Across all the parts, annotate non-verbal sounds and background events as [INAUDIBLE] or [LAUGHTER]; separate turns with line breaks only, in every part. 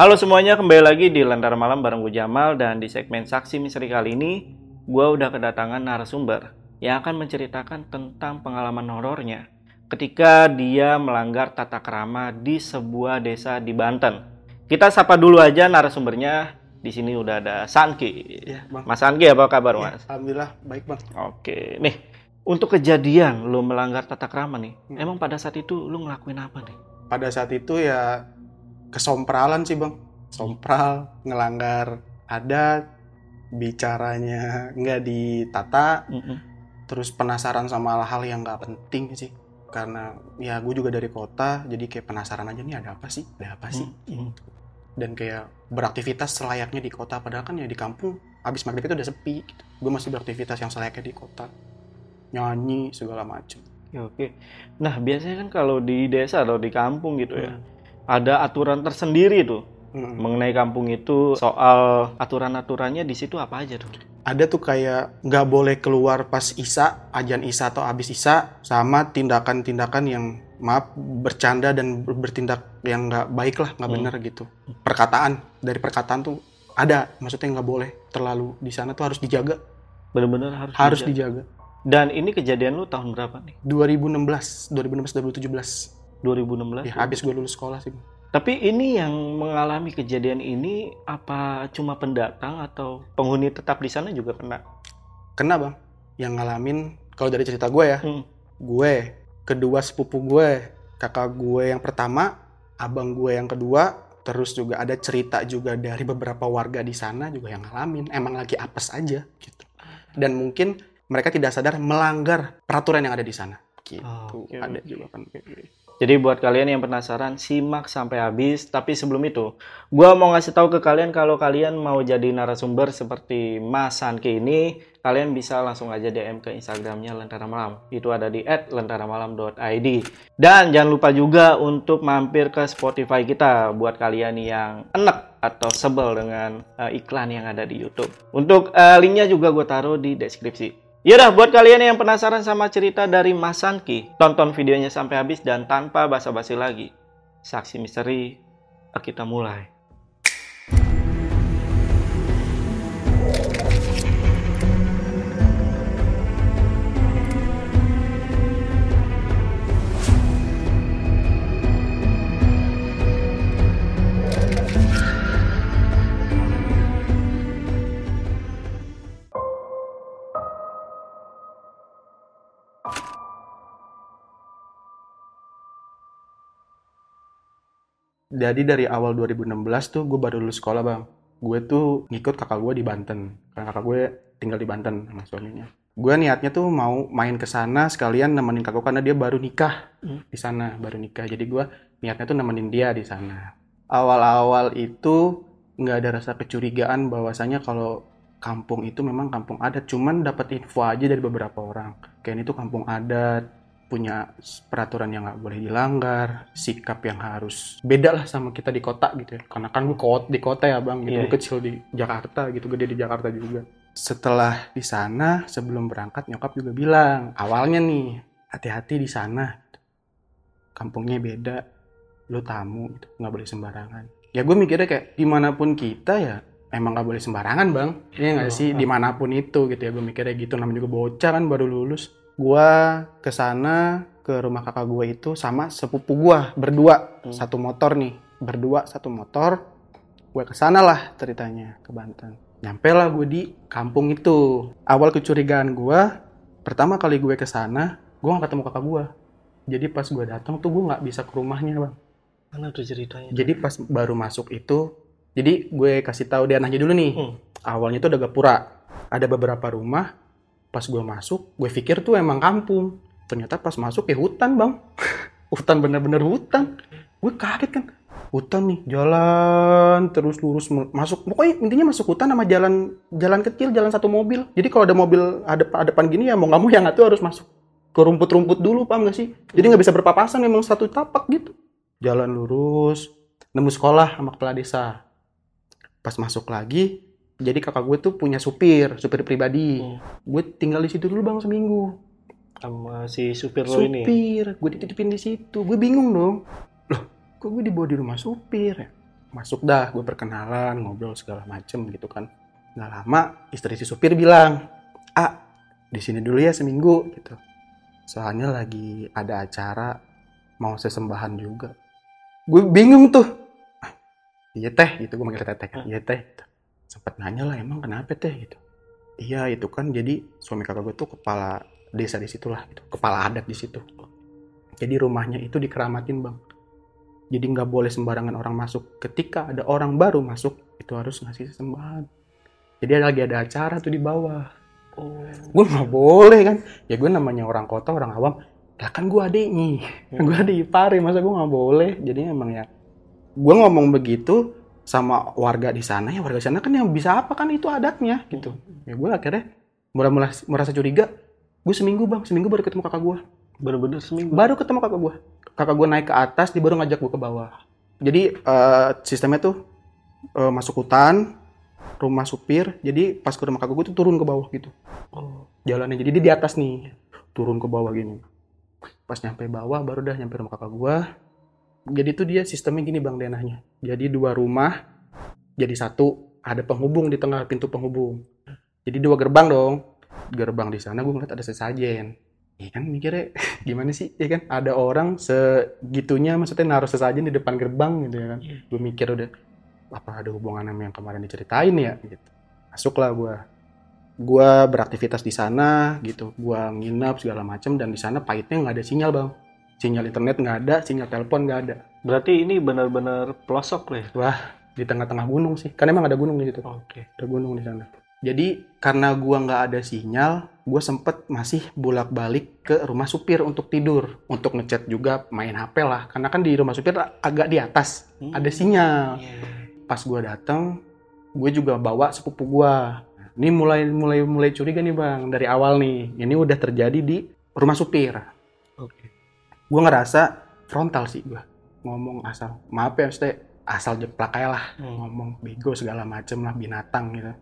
Halo semuanya, kembali lagi di Lentera Malam bareng gue Jamal dan di segmen Saksi Misteri kali ini gue udah kedatangan narasumber yang akan menceritakan tentang pengalaman horornya ketika dia melanggar tata krama di sebuah desa di Banten. Kita sapa dulu aja narasumbernya. Di sini udah ada Sanki.
Ya, Bang.
Mas Sanki apa kabar,
Ya,
Mas?
Alhamdulillah baik bang.
Oke, nih untuk kejadian lo melanggar tata krama nih,
Hmm.
emang pada saat itu lo ngelakuin apa nih?
Pada saat itu ya kesompralan sih bang. Sompral, ngelanggar adat, bicaranya nggak ditata,
Mm-mm.
terus penasaran sama hal-hal yang nggak penting sih. Karena ya gue juga dari kota, jadi kayak penasaran aja nih ada apa sih, ada apa sih.
Mm-mm.
Dan kayak beraktivitas selayaknya di kota, padahal kan ya di kampung abis maghrib itu udah sepi. Gitu. Gue masih beraktivitas yang selayaknya di kota, nyanyi segala macem.
Ya, Oke. Nah, biasanya kan kalau di desa atau di kampung gitu ya,
Hmm.
Ada aturan tersendiri tuh
Hmm.
mengenai kampung itu soal aturan-aturannya di situ apa aja tuh?
ada tuh kayak nggak boleh keluar pas isa, ajan isa atau abis isa, sama tindakan-tindakan yang maaf bercanda dan ber- bertindak yang nggak baik lah, nggak
Hmm.
gitu. Perkataan dari perkataan tuh ada, maksudnya nggak boleh terlalu di sana tuh harus dijaga,
Bener-bener harus
harus
dijaga.
dijaga.
Dan ini kejadian lu tahun berapa nih?
2016, 2016, 2017,
2016.
ya habis gue lulus sekolah sih.
Tapi ini yang mengalami kejadian ini apa cuma pendatang atau penghuni tetap di sana juga kena?
Kena bang, yang ngalamin kalau dari cerita gue ya,
Hmm.
gue, kedua sepupu gue, kakak gue yang pertama, abang gue yang kedua, terus juga ada cerita juga dari beberapa warga di sana juga yang ngalamin, emang lagi apes aja gitu. Dan mungkin mereka tidak sadar melanggar peraturan yang ada di sana. Gitu.
Oh, oke,
ada juga kan kayak gitu.
Jadi buat kalian yang penasaran, simak sampai habis. Tapi sebelum itu, gua mau ngasih tahu ke kalian kalau kalian mau jadi narasumber seperti Mas Sanki ini, kalian bisa langsung aja DM ke Instagramnya Lentera Malam. Itu ada di @lentaramalam.id. Dan jangan lupa juga untuk mampir ke Spotify kita buat kalian yang enek atau sebel dengan eh, iklan yang ada di YouTube. Untuk eh, linknya juga gue taruh di deskripsi. Yaudah, buat kalian yang penasaran sama cerita dari Mas Sanki, tonton videonya sampai habis dan tanpa basa-basi lagi. Saksi misteri, kita mulai.
Jadi dari awal 2016 tuh gue baru lulus sekolah bang. Gue tuh ngikut kakak gue di Banten. Karena kakak gue tinggal di Banten sama suaminya. Gue niatnya tuh mau main ke sana sekalian nemenin kakak karena dia baru nikah
Hmm.
di sana, baru nikah. Jadi gue niatnya tuh nemenin dia di sana. Awal-awal itu nggak ada rasa kecurigaan bahwasanya kalau kampung itu memang kampung adat. Cuman dapat info aja dari beberapa orang. Kayak ini tuh kampung adat, punya peraturan yang nggak boleh dilanggar, sikap yang harus beda lah sama kita di kota gitu ya. Karena kan gue kot di kota ya bang, gitu
Iya.
gue kecil di Jakarta gitu, gede di Jakarta juga. Setelah di sana, sebelum berangkat nyokap juga bilang, awalnya nih hati-hati di sana, kampungnya beda, lu tamu gitu, nggak boleh sembarangan. Ya gue mikirnya kayak di mana pun kita ya emang nggak boleh sembarangan bang, iya nggak
Oh,
sih
ah.
di mana pun itu gitu ya gue mikirnya gitu, namanya juga bocah kan baru lulus gua ke sana ke rumah kakak gue itu sama sepupu gua berdua.
Hmm.
satu motor nih berdua satu motor. Gue ke sana lah ceritanya ke Banten. Nyampe lah gue di kampung itu. Awal kecurigaan gua pertama kali gue ke sana gue gak ketemu kakak gua. Jadi pas gue datang tuh gue nggak bisa ke rumahnya bang.
Mana tuh ceritanya?
jadi pas baru masuk itu jadi gue kasih tahu dia nanya dulu nih.
Hmm.
awalnya itu ada gapura. Ada beberapa rumah pas gue masuk gue pikir tuh emang kampung. Ternyata pas masuk ya hutan bang. [LAUGHS] Hutan bener-bener hutan. Gue kaget kan. Hutan nih jalan terus lurus masuk. Pokoknya intinya masuk hutan sama jalan jalan kecil jalan satu mobil. Jadi kalau ada mobil ada depan gini ya mau nggak mau yang itu harus masuk ke rumput-rumput dulu paham gak sih? Jadi nggak bisa berpapasan memang satu tapak gitu. Jalan lurus nemu sekolah sama kepala desa. Pas masuk lagi jadi kakak gue tuh punya supir supir pribadi.
Hmm.
gue tinggal di situ dulu bang seminggu.
Sama si supir lo ini
supir. Gue dititipin di situ. Gue bingung dong. Loh kok gue dibawa di rumah supir ya? Masuk dah gue perkenalan ngobrol segala macem gitu kan. Nggak lama istri si supir bilang ah di sini dulu ya seminggu gitu. Soalnya lagi ada acara mau sesembahan juga. Gue bingung tuh. "Ah, iya teh gitu gue manggil teteh kan. Iya teh gitu. Sempet nanya lah emang kenapa teh? Gitu. Iya itu kan jadi suami kakak gue tuh kepala desa di situlah gitu. Kepala adat di situ. Jadi rumahnya itu dikeramatin bang. Jadi nggak boleh sembarangan orang masuk. Ketika ada orang baru masuk itu harus ngasih sesembahan. Jadi lagi ada acara tuh di bawah.
Oh.
Gue nggak boleh kan? Ya gue namanya orang kota orang awam. Lah kan gue adiknya. Gue adik ipar masa gue nggak boleh? Jadi emang ya gue ngomong begitu sama warga di sana ya warga di sana kan yang bisa apa kan itu adatnya gitu. Ya gue akhirnya mulai mulai merasa curiga gue seminggu bang seminggu baru ketemu kakak gue
bener-bener seminggu.
Baru ketemu kakak gue kakak gue naik ke atas dia baru ngajak gue ke bawah. Jadi eh, sistemnya tuh eh, masuk hutan rumah supir jadi pas ke rumah kakak gue tuh turun ke bawah gitu.
Oh.
Jalannya jadi dia di atas nih turun ke bawah gini. Pas nyampe bawah baru dah nyampe rumah kakak gua jadi tuh dia sistemnya gini bang denahnya. Jadi dua rumah jadi satu ada penghubung di tengah pintu penghubung. Jadi dua gerbang dong. Gerbang di sana gue ngeliat ada sesajen. Ya kan mikirnya [LAUGHS] gimana sih? Ya kan ada orang segitunya maksudnya naruh sesajen di depan gerbang gitu ya kan.
Iya.
gue mikir udah apa ada hubungan sama yang kemarin diceritain ya? Gitu. Masuklah gue gue beraktivitas di sana gitu. Gue nginap segala macam dan di sana pahitnya nggak ada sinyal bang sinyal internet nggak ada sinyal telepon nggak ada.
Berarti ini bener-bener pelosok lo ya
di tengah-tengah gunung sih. Kan emang ada gunung di situ.
Oke.
Ada gunung di sana. Jadi karena gua nggak ada sinyal gue sempet masih bolak-balik ke rumah supir untuk tidur. Untuk ngechat juga main HP lah. Karena kan di rumah supir agak di atas.
Hmm.
ada sinyal.
Iya.
pas gue datang gue juga bawa sepupu gue ini mulai mulai mulai curiga nih bang. Dari awal nih ini udah terjadi di rumah supir.
Oke
gue ngerasa frontal sih gue ngomong asal maaf ya maksudnya asal jeplak aja lah.
Hmm.
ngomong bego segala macem lah binatang gitu.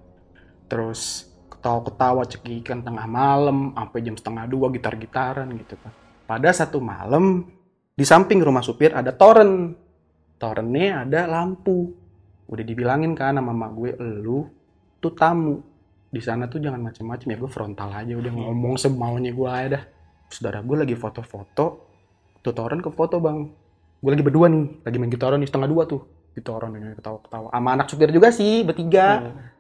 Terus ketawa-ketawa cekikan tengah malam sampai jam setengah dua gitar-gitaran gitu kan pada satu malam di samping rumah supir ada toren. Torennya ada lampu. Udah dibilangin kan sama mama gue lu tuh tamu. Di sana tuh jangan macem-macem ya gue frontal aja udah
Hmm.
ngomong semaunya gue aja dah. Saudara gue lagi foto-foto tuh toren ke foto bang. Gue lagi berdua nih lagi main gitaran nih setengah dua tuh. Di toren dengan ketawa-ketawa. Sama anak supir juga sih bertiga.
Hmm.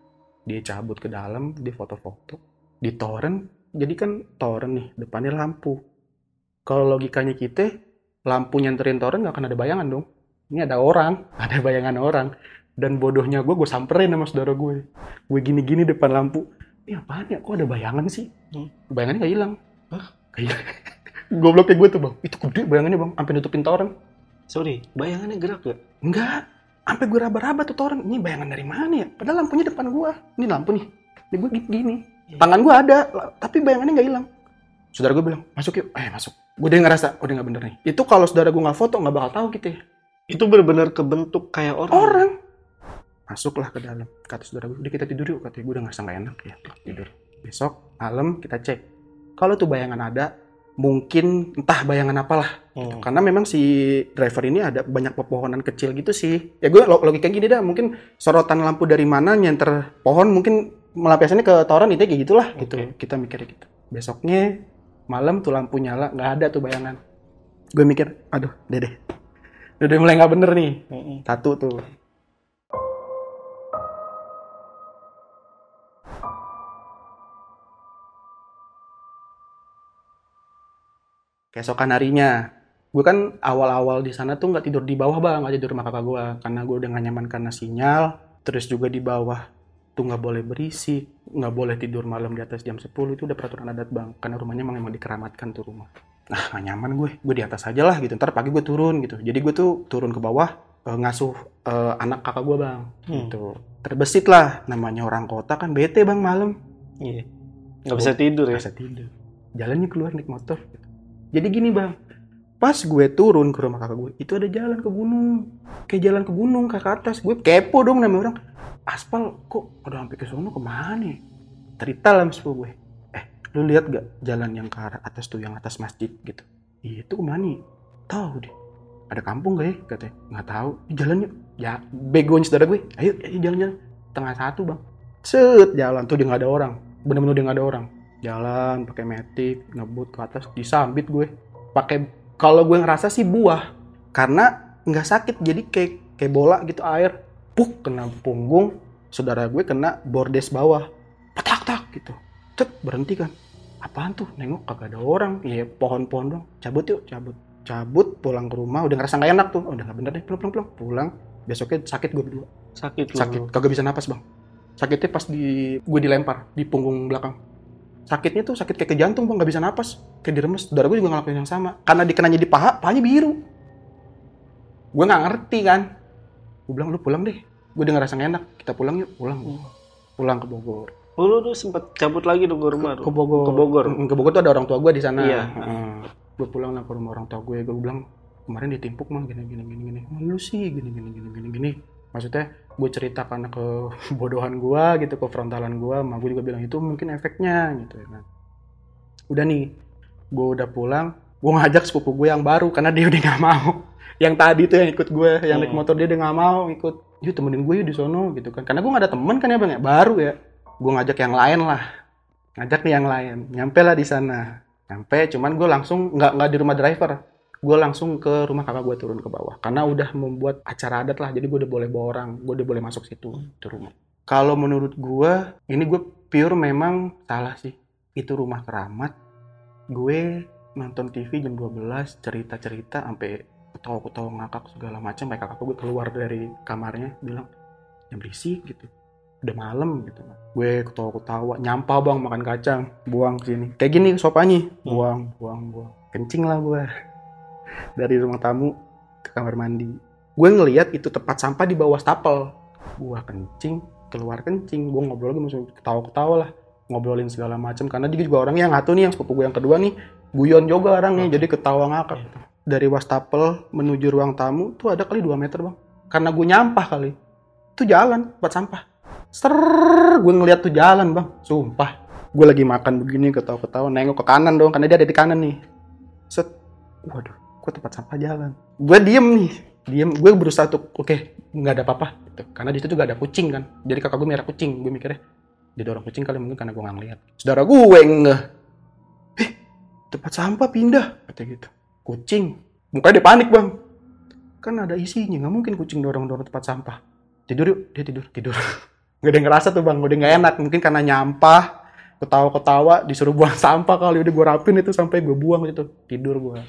dia cabut ke dalam dia foto-foto. Di toren jadi kan toren nih depannya lampu. Kalau logikanya kita lampu nyenterin toren nggak akan ada bayangan dong. Ini ada orang [LAUGHS] ada bayangan orang. Dan bodohnya gue gue samperin sama saudara gue gue gini-gini depan lampu. Ini apaan ya? Kok ada bayangan sih?
Hmm.
bayangannya nggak hilang.
Hah?
kayak goblok [LAUGHS] kayak gue tuh bang itu gede bayangannya bang sampai nutupin toren
sorry bayangannya gerak gak
Enggak. Sampai gue raba-raba tuh toren. Ini bayangan dari mana ya? Padahal lampunya depan gue. Ini lampu nih. Ini gue gini.
Iya.
Tangan gue ada. Tapi bayangannya nggak hilang. Saudara gue bilang, masuk yuk. Eh, masuk. Gue udah ngerasa, udah nggak bener nih. Itu kalau saudara gue nggak foto, nggak bakal tahu kita.
itu bener-bener kebentuk kayak orang
Orang. Masuklah ke dalam. Kata saudara gue, udah kita tidur yuk. Katanya gue udah ngerasa nggak enak ya. Tidur. Besok, malam kita cek. Kalau tuh bayangan ada, mungkin entah bayangan apalah.
Hmm.
Karena memang si driver ini ada banyak pepohonan kecil gitu sih. Ya gue lo- logika gini dah, mungkin sorotan lampu dari mana nyenter pohon mungkin melampiaskannya ke toren itu kayak gitulah gitu.
Oke.
Kita mikirnya gitu. Besoknya malam tuh lampu nyala, nggak ada tuh bayangan. Gue mikir, aduh, deh. Udah, mulai nggak bener nih.
Mm-mm.
Satu tuh. Keesokan harinya, gue kan awal-awal di sana tuh nggak tidur di bawah bang, nggak tidur rumah kakak gue, karena gue udah gak nyaman karena sinyal. Terus juga di bawah tuh nggak boleh berisik, nggak boleh tidur malam di atas jam 10 itu udah peraturan adat bang, karena rumahnya emang emang dikeramatkan tuh rumah. Nah nggak nyaman gue, gue di atas aja lah gitu. Ntar pagi gue turun gitu. Jadi gue tuh turun ke bawah, eh, ngasuh eh, anak kakak gue bang
Hmm.
gitu terbesit lah namanya orang kota kan bete bang malam
Iya. Nggak bisa tidur ya.
bisa tidur jalannya keluar naik motor. Jadi gini bang. Pas gue turun ke rumah kakak gue itu ada jalan ke gunung. Kayak jalan ke gunung ke atas. Gue kepo dong namanya orang. Aspal kok udah sampai ke sono ke mana ya? cerita lah sepupu gue. Eh lu lihat gak jalan yang ke arah atas tuh yang atas masjid gitu? Iya itu ke mana ya? tahu deh. Ada kampung gak ya katanya? Nggak tahu. "Ih, jalannya ya begonya saudara gue. Ayo ayo jalan-jalan. Tengah satu bang. Set jalan tuh dia nggak ada orang. Bener-bener dia nggak ada orang jalan pakai metik ngebut ke atas disambit gue. Pakai kalau gue ngerasa sih buah karena nggak sakit jadi kayak kayak bola gitu air. Puk kena punggung saudara gue kena bordes bawah. Petak tak gitu. Tet berhenti kan. Apaan tuh? Nengok kagak ada orang. Iya pohon-pohon dong cabut yuk cabut. Cabut pulang ke rumah udah ngerasa nggak enak tuh. Oh, udah nggak bener deh pulang pulang pulang pulang besoknya sakit gue berdua.
Sakit
sakit kagak bisa napas bang. Sakitnya pas di gue dilempar di punggung belakang sakitnya tuh sakit kayak ke jantung bang nggak bisa napas. Kayak diremes. Saudara gue juga ngelakuin yang sama. Karena dikenanya di paha pahanya biru. Gue nggak ngerti kan. Gue bilang lu pulang deh. Gue udah ngerasa enak. Kita pulang yuk. Pulang. Pulang ke Bogor.
Oh, lu tuh sempet cabut lagi tuh ke rumah
ke. Bogor.
Ke Bogor.
Ke Bogor tuh ada orang tua gue di sana.
Iya.
gue pulang lah ke rumah orang tua gue gue bilang kemarin ditimpuk mah gini gini gini gini. "Oh, lu sih? Gini gini gini gini gini maksudnya gue cerita karena kebodohan [LAUGHS] gue gitu kefrontalan gue mah gue juga bilang itu mungkin efeknya gitu ya kan. Udah nih gue udah pulang gue ngajak sepupu gue yang baru karena dia udah [LAUGHS] nggak mau. Yang tadi tuh yang ikut gue yang naik
Hmm.
motor dia udah nggak mau ikut. Yuk temenin gue yuk di sono gitu kan. Karena gue gak ada temen kan ya bang ya? Baru ya. Gue ngajak yang lain lah. Ngajak nih yang lain. Nyampe lah di sana. Nyampe cuman gue langsung nggak nggak di rumah driver gue langsung ke rumah kakak gue turun ke bawah. Karena udah membuat acara adat lah jadi gue udah boleh bawa orang gue udah boleh masuk situ ke rumah. Kalau menurut gue ini gue pure memang salah sih. Itu rumah keramat. Gue nonton TV jam 12 cerita-cerita sampai ketawa-ketawa ngakak segala macam. Kayak kakak gue keluar dari kamarnya bilang yang berisik gitu. Udah malam gitu gue ketawa-ketawa nyampah bang makan kacang buang ke sini. Kayak gini sopanya buang buang buang. Kencing lah gue dari ruang tamu ke kamar mandi. Gue ngelihat itu tempat sampah di bawah stapel. Gue kencing keluar kencing. Gue ngobrol lagi masuk ketawa-ketawa lah ngobrolin segala macam karena dia juga orangnya yang satu nih yang sepupu gue yang kedua nih. Guyon juga orangnya jadi ketawa ngakak. Dari wastafel menuju ruang tamu tuh ada kali 2 meter bang. Karena gue nyampah kali. Itu jalan tempat sampah. Ser gue ngeliat tuh jalan bang. Sumpah. Gue lagi makan begini ketawa-ketawa nengok ke kanan dong karena dia ada di kanan nih. Set. Waduh kok tempat sampah jalan. Gue diem nih diem. Gue berusaha tuh oke nggak ada apa-apa gitu. karena di situ juga ada kucing kan. Jadi kakak gue merah kucing gue mikirnya didorong kucing kali mungkin karena gue nggak ngeliat saudara gue enggak eh tempat sampah pindah kata gitu. Kucing. Mukanya dia panik bang. Kan ada isinya nggak mungkin kucing dorong dorong tempat sampah. Tidur yuk. Dia tidur tidur. [LAUGHS] Nggak ada ngerasa tuh bang. Udah nggak enak. Mungkin karena nyampah ketawa-ketawa disuruh buang [LAUGHS] sampah kali. Udah gue rapin itu sampai gue buang itu. Tidur gue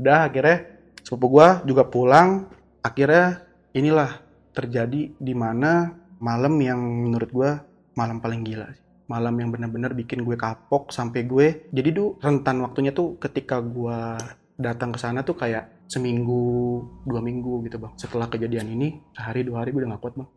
udah akhirnya sepupu gue juga pulang. Akhirnya inilah terjadi di mana malam yang menurut gue malam paling gila malam yang benar-benar bikin gue kapok sampai gue. Jadi tuh rentan waktunya tuh ketika gue datang ke sana tuh kayak seminggu dua minggu gitu bang. Setelah kejadian ini sehari dua hari gue udah gak kuat bang.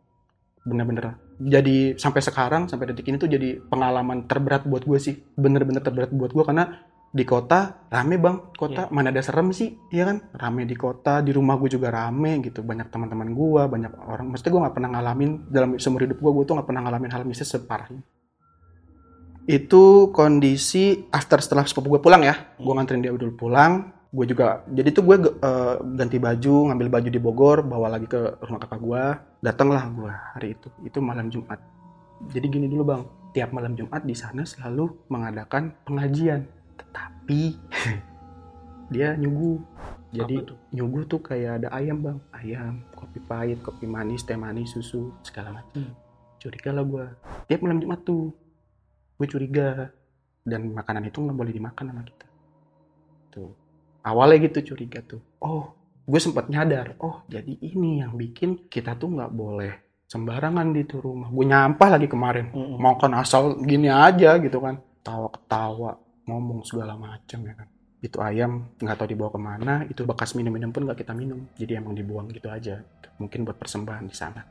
Bener-bener jadi sampai sekarang sampai detik ini tuh jadi pengalaman terberat buat gue sih. Bener-bener terberat buat gue karena di kota rame bang. Kota mana ada serem sih ya kan? Rame di kota di rumah gue juga rame gitu. Banyak teman-teman gue banyak orang. Maksudnya gue nggak pernah ngalamin dalam seumur hidup gue gue tuh nggak pernah ngalamin hal mistis separah ini. Itu kondisi after setelah sepupu gue pulang ya. Gue nganterin dia dulu pulang. Gue juga jadi tuh gue eh, ganti baju ngambil baju di Bogor bawa lagi ke rumah kakak gue datanglah gue hari itu. Itu malam Jumat. Jadi gini dulu bang. Tiap malam Jumat di sana selalu mengadakan pengajian tetapi [LAUGHS] dia nyuguh. Jadi
tuh?
nyuguh tuh kayak ada ayam bang. Ayam kopi pahit kopi manis teh manis susu segala macam. Curiga lah gue tiap malam Jumat tuh gue curiga. Dan makanan itu nggak boleh dimakan sama kita. Tuh. Awalnya gitu curiga tuh. Oh gue sempat nyadar. Oh jadi ini yang bikin kita tuh nggak boleh sembarangan di tuh rumah. Gue nyampah lagi kemarin.
Mm-mm.
makan asal gini aja gitu kan. Tawa ketawa ngomong segala macam ya kan. Itu ayam nggak tahu dibawa ke mana itu bekas minum-minum pun nggak kita minum. Jadi emang dibuang gitu aja. Mungkin buat persembahan di sana.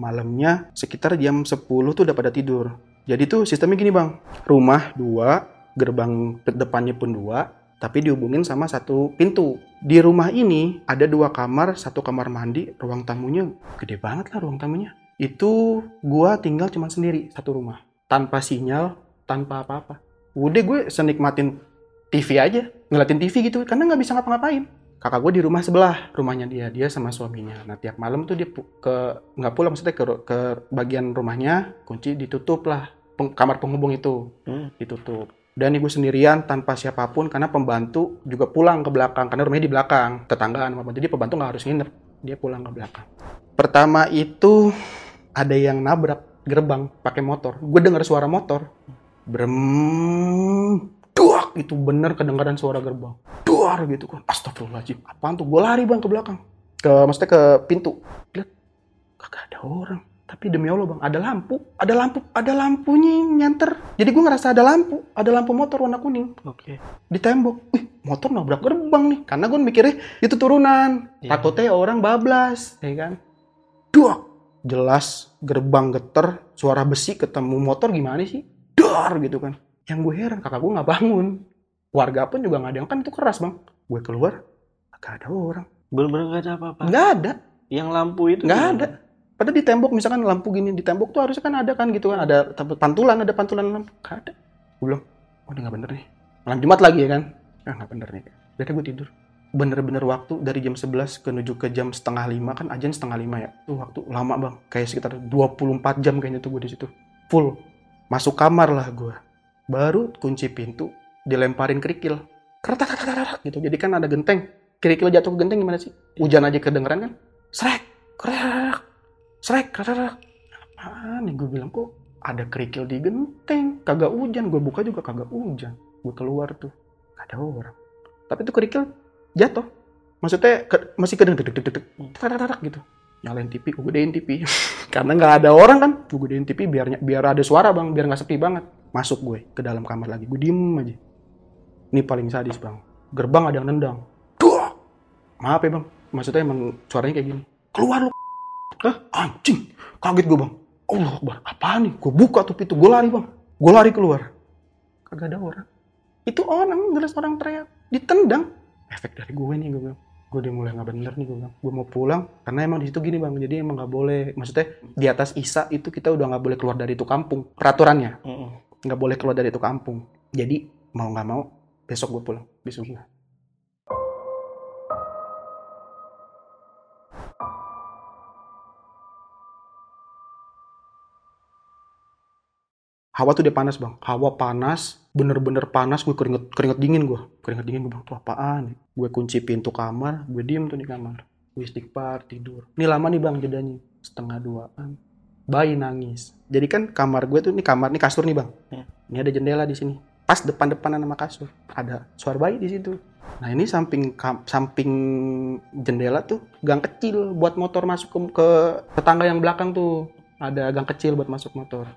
Malamnya sekitar jam 10 tuh udah pada tidur. Jadi tuh sistemnya gini bang. Rumah dua gerbang depannya pun dua tapi dihubungin sama satu pintu. Di rumah ini ada dua kamar satu kamar mandi ruang tamunya gede banget lah ruang tamunya. Itu gua tinggal cuma sendiri satu rumah. Tanpa sinyal tanpa apa-apa udah gue senikmatin TV aja ngeliatin TV gitu karena nggak bisa ngapa-ngapain. Kakak gue di rumah sebelah rumahnya dia dia sama suaminya. Nah tiap malam tuh dia ke nggak pulang maksudnya ke, ke bagian rumahnya kunci ditutup lah peng- kamar penghubung itu
Hmm.
ditutup. Dan ibu sendirian tanpa siapa pun karena pembantu juga pulang ke belakang karena rumahnya di belakang tetanggaan sama jadi pembantu nggak harus nginep dia pulang ke belakang. Pertama itu ada yang nabrak gerbang pakai motor. Gue dengar suara motor brem duak itu bener kedengaran suara gerbang. Duar gitu kan. Astagfirullahaladzim. Apaan tuh? Gue lari bang ke belakang. Ke maksudnya ke pintu. Lihat. Kagak ada orang. Tapi demi Allah bang ada lampu. Ada lampu ada lampunya nyanter. Jadi gue ngerasa ada lampu. Ada lampu motor warna kuning.
Oke.
di tembok. Wih motor nabrak gerbang nih. Karena gue mikirnya itu turunan.
Iya.
takutnya orang bablas ya kan? Duak. Jelas gerbang geter suara besi ketemu motor gimana sih dar gitu kan. Yang gue heran kakak gue nggak bangun. Warga pun juga nggak ada yang kan itu keras bang. Gue keluar gak ada orang.
Bener-bener gak ada apa-apa.
nggak ada.
Yang lampu itu
nggak ada. Padahal di tembok misalkan lampu gini di tembok tuh harusnya kan ada kan gitu kan. Ada pantulan ada pantulan lampu. Nggak ada. Gue bilang oh ini nggak bener nih. Malam jumat lagi ya kan? Ah nggak bener nih. Jadi gue tidur. Bener-bener waktu dari jam 11 ke menuju ke jam setengah lima kan ajan setengah lima ya. Tuh waktu lama bang. Kayak sekitar 24 jam kayaknya tuh gue di situ. Full masuk kamar lah gue baru kunci pintu dilemparin kerikil. Kertak gitu. Jadi kan ada genteng. Kerikil jatuh ke genteng gimana sih? Hujan aja kedengeran kan? Srek! Krek srek! Krek apaan nih? Gue bilang kok ada kerikil di genteng? Kagak hujan. Gue buka juga kagak hujan. Gue keluar tuh. Gak ada orang. Tapi tuh kerikil jatuh. Maksudnya masih kedeng deg deg deg deg gitu nyalain TV gue gedein TV [LAUGHS] karena nggak ada orang kan gue gedein TV biar biar ada suara bang. Biar nggak sepi banget. Masuk gue ke dalam kamar lagi gue diem aja. Ini paling sadis bang. Gerbang ada yang nendang. Duh! maaf ya bang. Maksudnya emang suaranya kayak gini. Keluar lu [LAUGHS] Hah? anjing. Kaget gue bang. Allah Akbar. Apaan nih? Gue buka tuh pintu. Gue lari bang. Gue lari keluar. Kagak ada orang. Itu orang jelas orang teriak. Ditendang. Efek dari gue nih gue bilang gue udah mulai nggak bener nih gue bilang. Gue mau pulang karena emang di situ gini bang. Jadi emang nggak boleh maksudnya di atas isa itu kita udah nggak boleh keluar dari itu kampung peraturannya. Nggak boleh keluar dari itu kampung. Jadi mau nggak mau besok gue pulang besok gue hawa tuh dia panas bang. Hawa panas bener-bener panas gue keringet keringet dingin gue keringet dingin gue bilang tuh apaan gue kunci pintu kamar gue diem tuh di kamar. Gue istighfar tidur. Ini lama nih bang jedanya. Setengah duaan. Bayi nangis. Jadi kan kamar gue tuh ini kamar ini kasur nih bang.
Ya.
ini ada jendela di sini. Pas depan-depanan sama kasur. Ada suara bayi di situ. Nah ini samping kam- samping jendela tuh gang kecil buat motor masuk ke, ke tetangga yang belakang tuh. Ada gang kecil buat masuk motor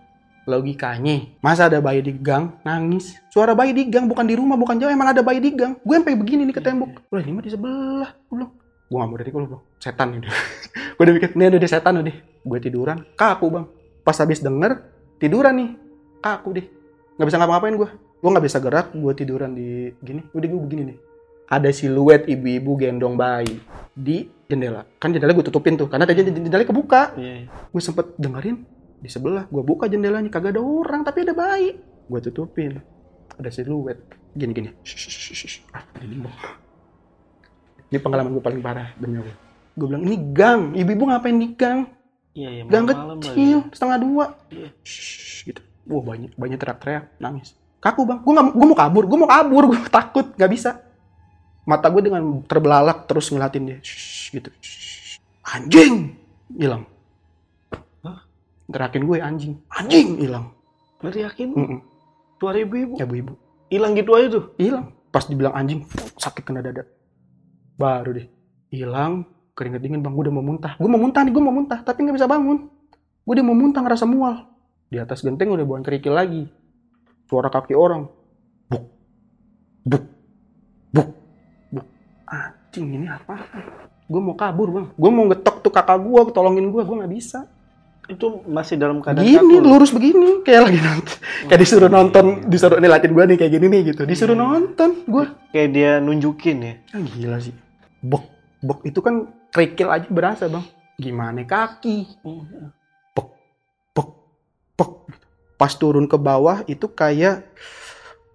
logikanya masa ada bayi di gang? Nangis. Suara bayi di gang bukan di rumah bukan jauh. Emang ada bayi di gang. Gue sampai begini nih ke tembok. udah ini mah di sebelah. Gue bilang gue gak mau dari gue setan ini [LAUGHS] gue udah mikir ini udah setan udah gue tiduran. Kaku bang. Pas habis denger tiduran nih. Kaku deh. Nggak bisa ngapa-ngapain gue gue nggak bisa gerak gue tiduran di gini. Udah gue begini nih. Ada siluet ibu-ibu gendong bayi di jendela. Kan jendela gue tutupin tuh karena tadi jendela kebuka.
Iya, iya.
gue sempet dengerin di sebelah gue buka jendelanya kagak ada orang tapi ada bayi. Gue tutupin. Ada siluet. Gini gini. Ah, ini ini pengalaman gue paling parah demi Allah gue bilang ini gang. Ibu-ibu ngapain di gang?
Iya, iya.
gang kecil setengah dua.
Iya.
Shh, gitu. Wah banyak banyak teriak-teriak nangis. Kaku bang. Gue gue mau kabur gue mau kabur gue takut nggak bisa. Mata gue dengan terbelalak terus ngeliatin dia. Shh, gitu. Shh. anjing! Hilang
Hah?
terakin gue anjing. Anjing hilang.
Lu yakin?
Mm-mm.
Suara ibu-ibu.
ya bu ibu
Hilang gitu aja tuh.
hilang. Pas dibilang anjing sakit kena dada. Baru deh. Hilang keringet dingin bang. Gue udah mau muntah. Gue mau muntah nih gue mau muntah tapi nggak bisa bangun. Gue udah mau muntah ngerasa mual. Di atas genteng udah buang kerikil lagi. Suara kaki orang. Buk. Buk. Buk. Anjing ini apa? Gue mau kabur bang. Gue mau ngetok tuh kakak gue tolongin gue gue nggak bisa
Itu masih dalam keadaan
gini
kaku.
lurus begini. Kayak lagi nonton kayak disuruh nonton disuruh ini latihan gue nih kayak gini nih gitu. Disuruh
Hmm.
nonton gue
Kayak dia nunjukin ya.
ah, gila sih. Bok bok itu kan kerikil aja berasa bang. Gimana kaki? Pok pok pok pas turun ke bawah itu kayak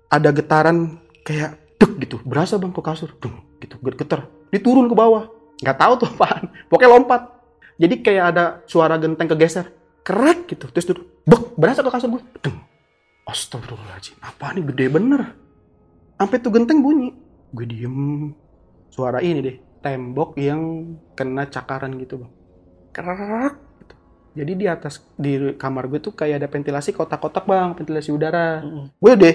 ada getaran kayak dek gitu. Berasa bang ke kasur. Dung, gitu getar dia turun ke bawah. Nggak tahu tuh apaan. Pokoknya lompat jadi kayak ada suara genteng kegeser. Kerak gitu. Terus turun bek berasa ke kasur gue. Dung. astagfirullahaladzim. Apa nih? Gede bener. Sampai tuh genteng bunyi. Gue diem. Suara ini deh. Tembok yang kena cakaran gitu bang. Kerak gitu. jadi di atas di kamar gue tuh kayak ada ventilasi kotak-kotak bang. Ventilasi udara.
Mm-mm.
gue deh.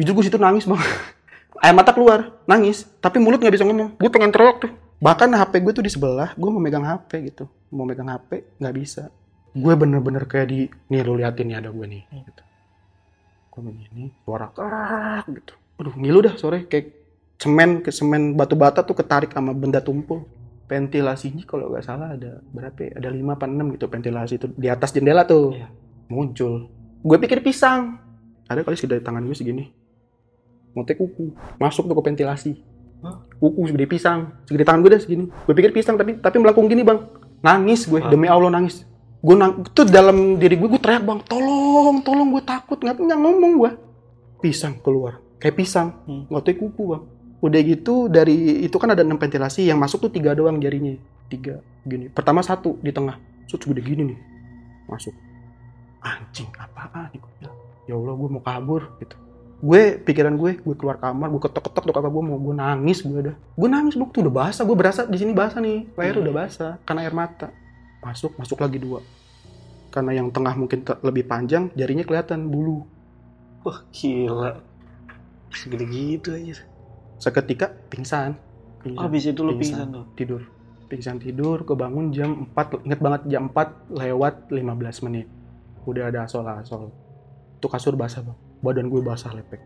Jujur gue situ nangis bang. [LAUGHS] Air mata keluar. Nangis. Tapi mulut nggak bisa ngomong. Gue pengen teriak tuh bahkan HP gue tuh di sebelah gue mau megang HP gitu. Mau megang HP nggak bisa. Gue bener-bener kayak di nih lu liatin nih ada gue nih gitu. gue begini suara kerak gitu. Aduh ngilu dah sore kayak semen ke semen batu bata tuh ketarik sama benda tumpul. Ventilasinya kalau nggak salah ada berapa ya? ada lima apa enam gitu ventilasi itu di atas jendela tuh.
Iya.
muncul. Gue pikir pisang. Ada kali segede tangan gue segini. Ngotek kuku. Masuk tuh ke ventilasi? Kuku segede pisang. Segede tangan gue dah segini. Gue pikir pisang tapi tapi melengkung gini bang. Nangis gue. Demi allah nangis. Gue nang itu dalam diri gue gue teriak bang tolong tolong. Gue takut nggak nggak ngomong gue. Pisang keluar. Kayak pisang.
Hmm.
kuku bang. Udah gitu dari itu kan ada enam ventilasi. Yang masuk tuh tiga doang jarinya. Tiga. Gini. Pertama satu di tengah. Terus gede gini nih. Masuk. Anjing apaan ya allah gue mau kabur gitu gue pikiran gue gue keluar kamar gue ketok ketok tuh kakak gue mau gue nangis gue udah gue nangis buk tuh udah basah gue berasa di sini basah nih leher
Hmm.
udah basah karena air mata masuk masuk lagi dua karena yang tengah mungkin te- lebih panjang jarinya kelihatan bulu
Wah gila. Segede gitu aja.
seketika pingsan, pingsan.
Habis itu lu
Pingsan.
pingsan tuh.
tidur pingsan tidur kebangun jam 4 inget banget jam 4 lewat 15 menit udah ada asol-asol tuh kasur basah bang badan gue basah lepek.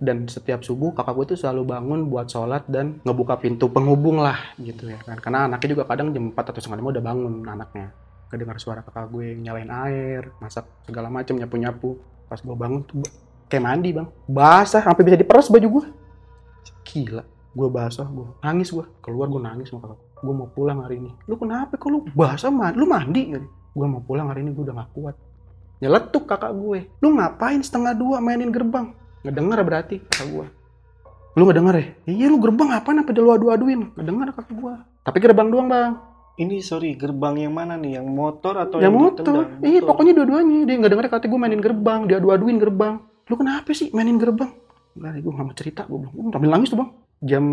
Dan setiap subuh kakak gue tuh selalu bangun buat sholat dan ngebuka pintu penghubung lah gitu ya kan. Karena anaknya juga kadang jam 4 atau setengah lima udah bangun anaknya. Kedengar suara kakak gue nyalain air masak segala macam nyapu nyapu pas gue bangun tuh kayak mandi bang. Basah sampai bisa diperas baju gue. Gila gue basah gue nangis gue. Keluar gue nangis sama kakak gue. Mau pulang hari ini. Lu kenapa kok lu basah man lu mandi? Gue mau pulang hari ini gue udah gak kuat nyeletuk kakak gue. Lu ngapain setengah dua mainin gerbang? Ngedenger berarti kakak gue. Lu ngedenger ya? Iya lu gerbang ngapain apa lu adu aduin ngedenger kakak gue. Tapi gerbang doang bang.
Ini sorry, gerbang yang mana nih? Yang motor atau
yang
yang
motor. iya
Motor.
pokoknya dua-duanya. Dia nggak denger kata gue mainin gerbang. Dia adu aduin gerbang. Lu kenapa sih mainin gerbang? Enggak, gue gak mau cerita. Gue bilang gue sambil nangis tuh bang. Jam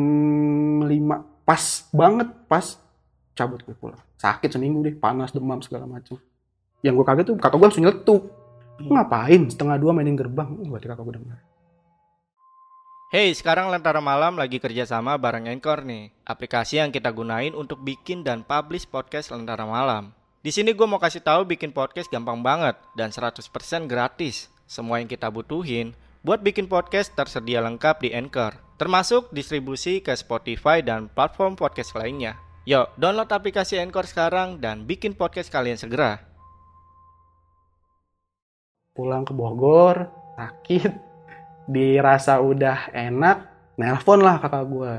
5 pas banget pas. Cabut gue pulang. Sakit seminggu deh panas demam segala macam yang gue kaget tuh kakak gue langsung nyeletuk
Hmm.
ngapain setengah dua mainin gerbang berarti kakak gue denger
Hey, sekarang Lentera Malam lagi kerjasama bareng Anchor nih, aplikasi yang kita gunain untuk bikin dan publish podcast Lentera Malam. Di sini gue mau kasih tahu bikin podcast gampang banget dan 100% gratis. Semua yang kita butuhin buat bikin podcast tersedia lengkap di Anchor, termasuk distribusi ke Spotify dan platform podcast lainnya. Yuk, download aplikasi Anchor sekarang dan bikin podcast kalian segera.
Pulang ke Bogor sakit [LAUGHS] dirasa udah enak nelpon lah kakak gue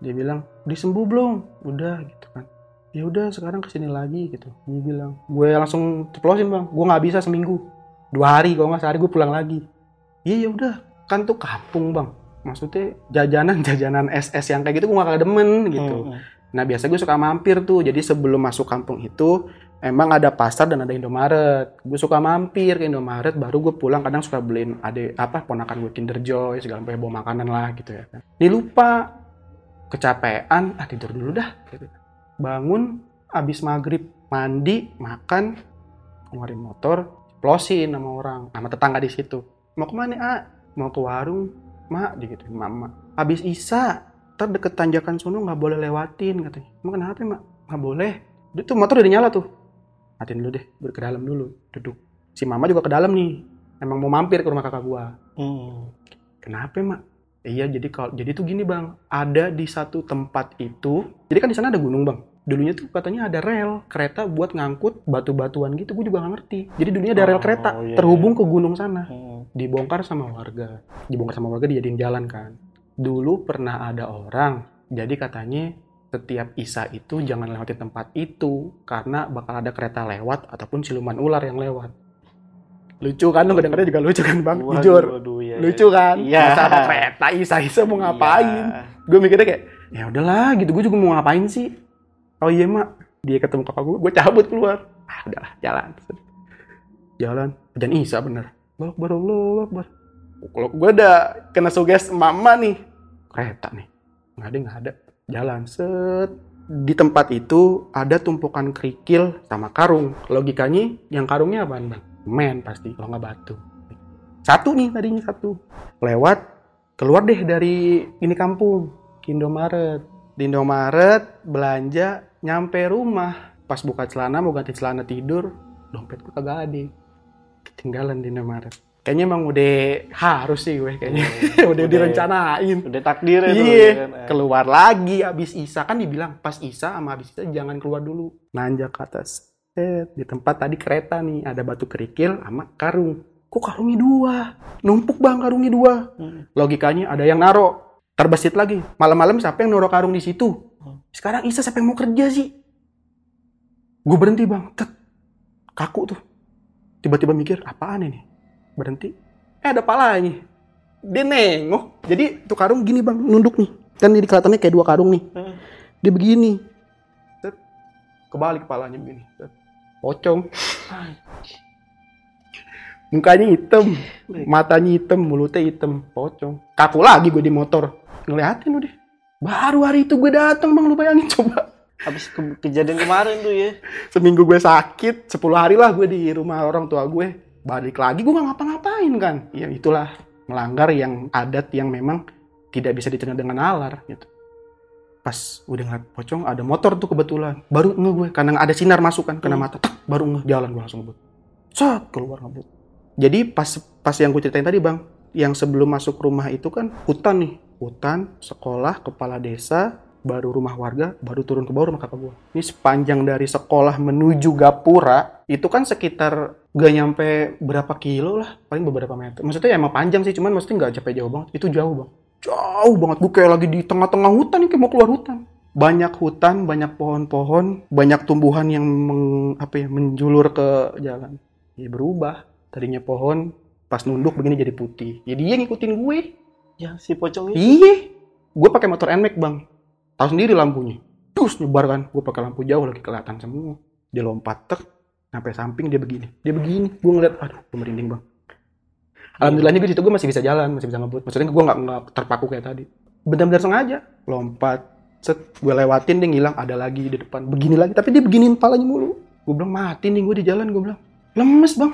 dia bilang udah sembuh belum? Udah gitu kan. Ya udah sekarang ke sini lagi gitu. Dia bilang. Gue langsung ceplosin bang gue nggak bisa seminggu. Dua hari kalau nggak sehari gue pulang lagi. Iya ya udah. Kan tuh kampung bang. Maksudnya jajanan [LAUGHS] jajanan SS yang kayak gitu gue gak demen gitu.
Hmm, hmm.
Nah biasa gue suka mampir tuh. Jadi sebelum masuk kampung itu emang ada pasar dan ada Indomaret. Gue suka mampir ke Indomaret. Baru gue pulang kadang suka beliin ada apa ponakan gue Kinder Joy segala macam bawa makanan lah gitu ya. kan. Ini lupa kecapean. Ah tidur dulu dah. Gitu. Bangun abis maghrib mandi makan keluarin motor plosin sama orang sama tetangga di situ. Mau ke mana ah? Mau ke warung mak gitu mama. Abis isa ntar deket tanjakan sono nggak boleh lewatin katanya emang kenapa mak nggak boleh itu motor udah nyala tuh matiin dulu deh gue ke dalam dulu duduk si mama juga ke dalam nih emang mau mampir ke rumah kakak gua
Hmm.
kenapa mak Iya, jadi kalau jadi tuh gini bang, ada di satu tempat itu, jadi kan di sana ada gunung bang. Dulunya tuh katanya ada rel kereta buat ngangkut batu-batuan gitu, gue juga nggak ngerti. Jadi dulunya ada rel
Oh,
kereta
iya,
terhubung ke gunung sana,
Hmm.
dibongkar sama warga, dibongkar sama warga dijadiin jalan kan. Dulu pernah ada orang, jadi katanya setiap isa itu jangan lewatin tempat itu karena bakal ada kereta lewat ataupun siluman ular yang lewat. Lucu kan, lo kedengarnya juga lucu kan bang,
Waduh,
jujur.
waduh, iya,
lucu
iya.
kan?
Iya.
masa ada kereta isa-isa mau ngapain?
Iya.
gue mikirnya kayak ya udahlah gitu. Gue juga mau ngapain sih? Oh iya mak. Dia ketemu kakak gue gue cabut keluar. Ah udahlah jalan. Jalan. Dan isa bener. Akbar Allah Akbar. Kalau gue udah kena suges mama nih. Kereta nih. Nggak ada nggak ada jalan. Set. Di tempat itu ada tumpukan kerikil sama karung. Logikanya yang karungnya apa bang? Men pasti kalau nggak batu. Satu nih tadinya satu. Lewat keluar deh dari ini kampung ke Indomaret. Di Indomaret belanja nyampe rumah. Pas buka celana mau ganti celana tidur dompet gue kagak ada. Ketinggalan di Indomaret kayaknya emang udah harus sih gue kayaknya [LAUGHS] udah,
udah-
direncanain
Udah takdir itu.
Iya,
ya kan? Eh.
keluar lagi abis Isa kan dibilang pas Isa sama abis Isa jangan keluar dulu. Nanjak ke atas. Set, di tempat tadi kereta nih ada batu kerikil sama karung. Kok karungnya dua? Numpuk bang karungnya dua.
Hmm.
Logikanya ada yang naro. Terbesit lagi. Malam-malam siapa yang naro karung di situ?
Hmm.
Sekarang Isa siapa yang mau kerja sih? Gue berhenti bang. Tet. Kaku tuh. Tiba-tiba mikir apaan ini? Berhenti. Eh ada palanya dia nengok. Jadi tuh karung gini bang. Nunduk nih. Kan ini kelihatannya kayak dua karung nih.
Hmm.
dia begini. Kebalik kepalanya begini. Pocong. Mukanya hitam. Matanya hitam. Mulutnya hitam. Pocong. Kaku lagi gue di motor. Ngeliatin udah baru hari itu gue datang bang. Lu bayangin coba.
Habis ke- kejadian kemarin tuh ya.
seminggu gue sakit. 10 hari lah gue di rumah orang tua gue balik lagi gue nggak ngapa-ngapain kan? Ya itulah melanggar yang adat yang memang tidak bisa diterima dengan nalar gitu. Pas udah ngeliat pocong ada motor tuh kebetulan. Baru nge gue karena ada sinar masuk kan kena
Hmm.
mata. Tak, baru nge jalan gue langsung ngebut. Sat, keluar ngebut. Jadi pas pas yang gue ceritain tadi bang yang sebelum masuk rumah itu kan hutan nih. Hutan sekolah kepala desa baru rumah warga, baru turun ke bawah rumah kakak gua. Ini sepanjang dari sekolah menuju Gapura, itu kan sekitar gak nyampe berapa kilo lah, paling beberapa meter. Maksudnya emang panjang sih, cuman maksudnya nggak capek jauh banget. Itu jauh bang, jauh banget. Gue kayak lagi di tengah-tengah hutan nih, kayak mau keluar hutan. Banyak hutan, banyak pohon-pohon, banyak tumbuhan yang meng- apa ya, menjulur ke jalan. Ya berubah. Tadinya pohon, pas nunduk begini jadi putih. Jadi dia ngikutin gue.
Ya si pocong itu.
Iya, gue pakai motor NMAX bang. Tahu sendiri lampunya. Terus nyebar kan, gue pakai lampu jauh lagi kelihatan semua. Dia lompat tek, sampai samping dia begini. Dia begini, gue ngeliat, aduh, gue merinding bang. Alhamdulillahnya gue situ gue masih bisa jalan, masih bisa ngebut. Maksudnya gue nggak nggak terpaku kayak tadi. Benar-benar sengaja, lompat, set, gue lewatin dia ngilang, ada lagi di depan, begini lagi. Tapi dia beginiin palanya mulu. Gue bilang mati nih gue di jalan, gue bilang lemes bang.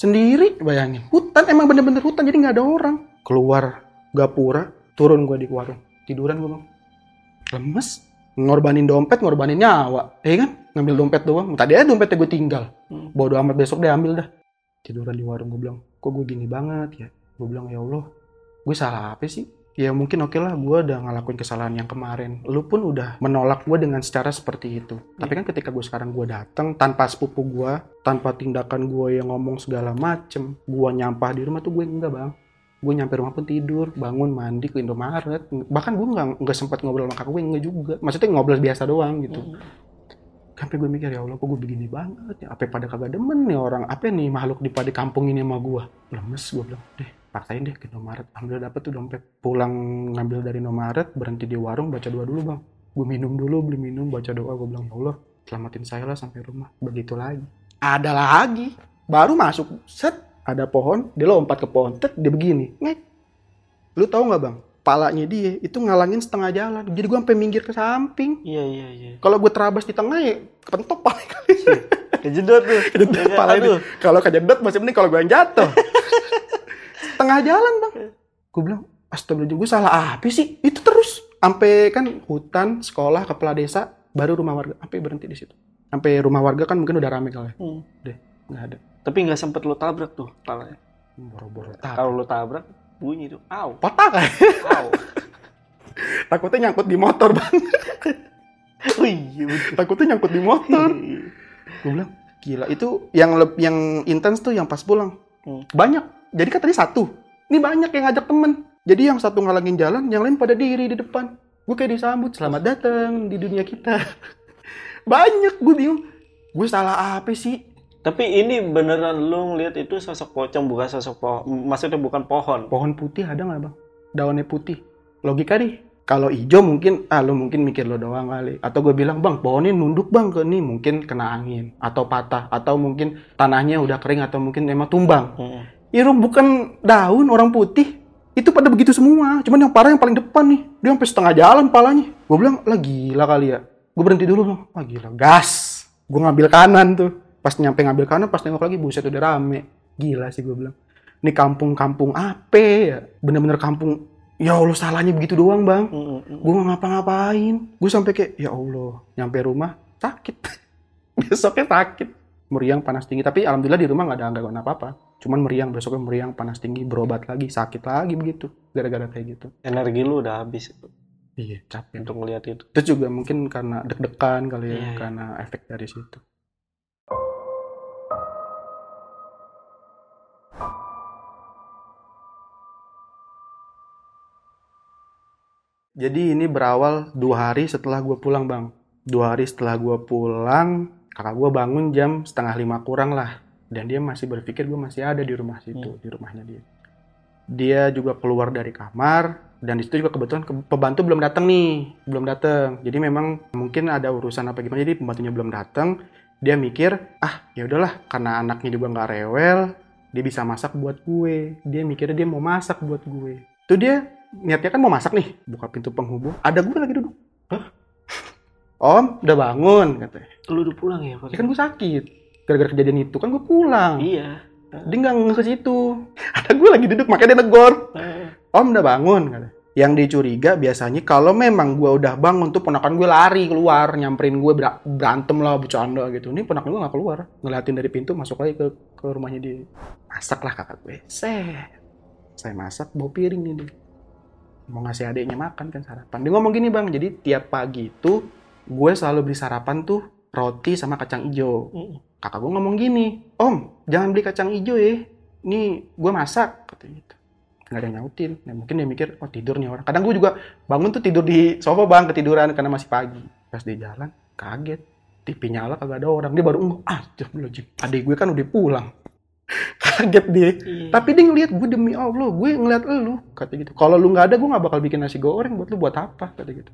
Sendiri, bayangin. Hutan emang bener-bener hutan, jadi nggak ada orang. Keluar gapura, turun gue di warung, tiduran gue bang. Lemes, ngorbanin dompet, ngorbanin nyawa, ya kan? Ngambil dompet doang. Tadi aja dompetnya gue tinggal.
Hmm.
Bodo amat besok deh ambil dah. Tiduran di warung gue bilang, kok gue gini banget ya? Gue bilang ya Allah, gue salah apa sih? Ya mungkin oke lah, gue udah ngelakuin kesalahan yang kemarin. Lu pun udah menolak gue dengan secara seperti itu. Tapi kan ketika gue sekarang gue datang tanpa sepupu gue, tanpa tindakan gue yang ngomong segala macem, gue nyampah di rumah tuh gue enggak bang. Gue nyampe rumah pun tidur, bangun, mandi ke Indomaret. Bahkan gue nggak nggak sempat ngobrol sama kakak gue enggak juga. Maksudnya ngobrol biasa doang gitu.
Hmm.
sampai gue mikir ya Allah kok gue begini banget ya? Apa pada kagak demen nih orang? Apa nih makhluk di pada kampung ini sama gue lemes gue bilang deh paksain deh ke Indomaret. Ambil dapet tuh dompet. Pulang ngambil dari Indomaret berhenti di warung baca doa dulu bang. Gue minum dulu beli minum baca doa. Gue bilang ya Allah selamatin saya lah sampai rumah. Begitu lagi. Ada lagi. Baru masuk set ada pohon dia lompat ke pohon tet dia begini ngek lu tahu nggak bang palanya dia itu ngalangin setengah jalan jadi gue sampai minggir ke samping
Iya iya iya.
kalau gue terabas di tengah ya kepentok paling kali.
Kejedot tuh. [LAUGHS]
Kejedot
Ya kan?
pala.
Aduh.
Kalau kejedot masih mending kalau gue yang jatuh. [LAUGHS] Tengah jalan bang. Gue bilang, astagfirullahaladzim gue salah apa sih? Itu terus. Sampai kan hutan, sekolah, kepala desa, baru rumah warga. Sampai berhenti di situ. Sampai rumah warga kan mungkin udah rame kali.
Hmm.
Nggak ada.
Tapi nggak sempet lu tabrak tuh palanya.
Boro-boro
Kalau
tak.
lu tabrak, bunyi tuh. Au,
Potak
au. [LAUGHS]
Takutnya nyangkut di motor, Bang. [LAUGHS]
Oh iya betul.
Takutnya nyangkut di motor. [LAUGHS] Gue bilang, gila. Itu yang yang intens tuh yang pas pulang.
Hmm.
Banyak. Jadi kan tadi satu. Ini banyak yang ngajak temen. Jadi yang satu ngalangin jalan, yang lain pada diri di depan. Gue kayak disambut, selamat datang di dunia kita. banyak, gue bingung. Gue salah apa sih?
Tapi ini beneran lu ngeliat itu sosok pocong bukan sosok pohon. Maksudnya bukan pohon.
Pohon putih ada nggak bang? Daunnya putih. Logika deh. Kalau hijau mungkin, ah lu mungkin mikir lo doang kali. Atau gue bilang, bang pohonnya nunduk bang ke nih mungkin kena angin atau patah atau mungkin tanahnya udah kering atau mungkin emang tumbang.
Mm.
Irung bukan daun orang putih. Itu pada begitu semua. Cuman yang parah yang paling depan nih. Dia sampai setengah jalan palanya. Gue bilang, lah gila kali ya. Gue berhenti dulu bang. Wah gila, gas. Gue ngambil kanan tuh. Pas nyampe ngambil kanan, pas nengok lagi, buset udah rame. Gila sih gue bilang. Ini kampung-kampung apa ya? Bener-bener kampung. Ya Allah salahnya begitu doang bang.
Mm, mm, mm.
Gue nggak ngapa-ngapain. Gue sampai kayak, ya Allah. Nyampe rumah, sakit. [LAUGHS] Besoknya sakit. Meriang, panas tinggi. Tapi alhamdulillah di rumah nggak ada gangguan apa-apa. Cuman meriang, besoknya meriang, panas tinggi, berobat lagi, sakit lagi begitu. Gara-gara kayak gitu.
Energi lu udah habis
Iya, capek.
untuk ngeliat itu.
Itu juga mungkin karena deg-degan kali ya,
Iya, iya.
karena efek dari situ. Jadi ini berawal dua hari setelah gue pulang bang. Dua hari setelah gue pulang, kakak gue bangun jam setengah lima kurang lah. Dan dia masih berpikir gue masih ada di rumah situ, di rumahnya dia. Dia juga keluar dari kamar, dan di situ juga kebetulan ke- pembantu belum datang nih, belum datang. Jadi memang mungkin ada urusan apa gimana, jadi pembantunya belum datang. Dia mikir, ah ya udahlah, karena anaknya juga nggak rewel, dia bisa masak buat gue. Dia mikirnya dia mau masak buat gue. Itu dia niatnya kan mau masak nih, buka pintu penghubung. Ada gue lagi duduk. Hah? [LAUGHS] Om, udah bangun katanya.
Lu udah pulang ya?
Ya kan gue sakit. Gara-gara kejadian itu kan gue pulang.
Iya.
Dia nggak nge ke situ. [LAUGHS] Ada gue lagi duduk, makanya dia negor.
Eh,
Om udah bangun kata. Yang dicuriga biasanya kalau memang gue udah bangun tuh ponakan gue lari keluar nyamperin gue ber- berantem lah bercanda gitu. Ini ponakan gue nggak keluar ngeliatin dari pintu masuk lagi ke ke rumahnya dia. Masak lah kakak gue. Set. Saya masak bawa piring nih dia. Mau ngasih adiknya makan kan sarapan. Dia ngomong gini bang, jadi tiap pagi itu gue selalu beli sarapan tuh roti sama kacang hijau
mm.
kakak gue ngomong gini, Om, jangan beli kacang hijau ya. Ini gue masak, katanya gitu. Nggak ada yang nyautin. Nah, mungkin dia mikir, oh tidur nih orang. Kadang gue juga bangun tuh tidur di sofa bang, ketiduran karena masih pagi. Pas di jalan, kaget. TV nyala kagak ada orang. Dia baru, ngomong, ah, jim. Adik gue kan udah pulang. Kaget dia.
Iya.
Tapi dia ngeliat gue demi Allah, gue ngeliat lu, kata gitu. Kalau lu nggak ada, gue nggak bakal bikin nasi goreng buat lu buat apa, kata gitu.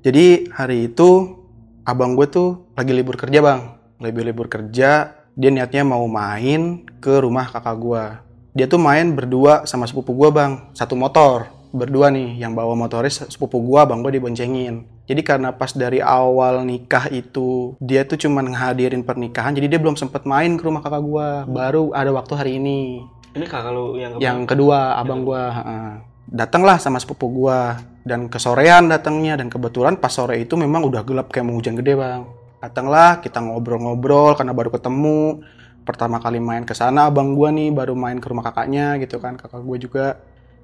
Jadi hari itu abang gue tuh lagi libur kerja bang, lagi libur kerja. Dia niatnya mau main ke rumah kakak gue. Dia tuh main berdua sama sepupu gue bang, satu motor berdua nih. Yang bawa motoris sepupu gue, abang gue diboncengin. Jadi karena pas dari awal nikah itu dia tuh cuman ngehadirin pernikahan, jadi dia belum sempet main ke rumah kakak gue. Baru ada waktu hari ini.
Ini kakak lu yang
yang kedua abang gua heeh. datanglah sama sepupu gua. Dan kesorean datangnya dan kebetulan pas sore itu memang udah gelap kayak mau hujan gede bang. Datanglah kita ngobrol-ngobrol karena baru ketemu. Pertama kali main ke sana abang gua nih baru main ke rumah kakaknya gitu kan kakak gua juga.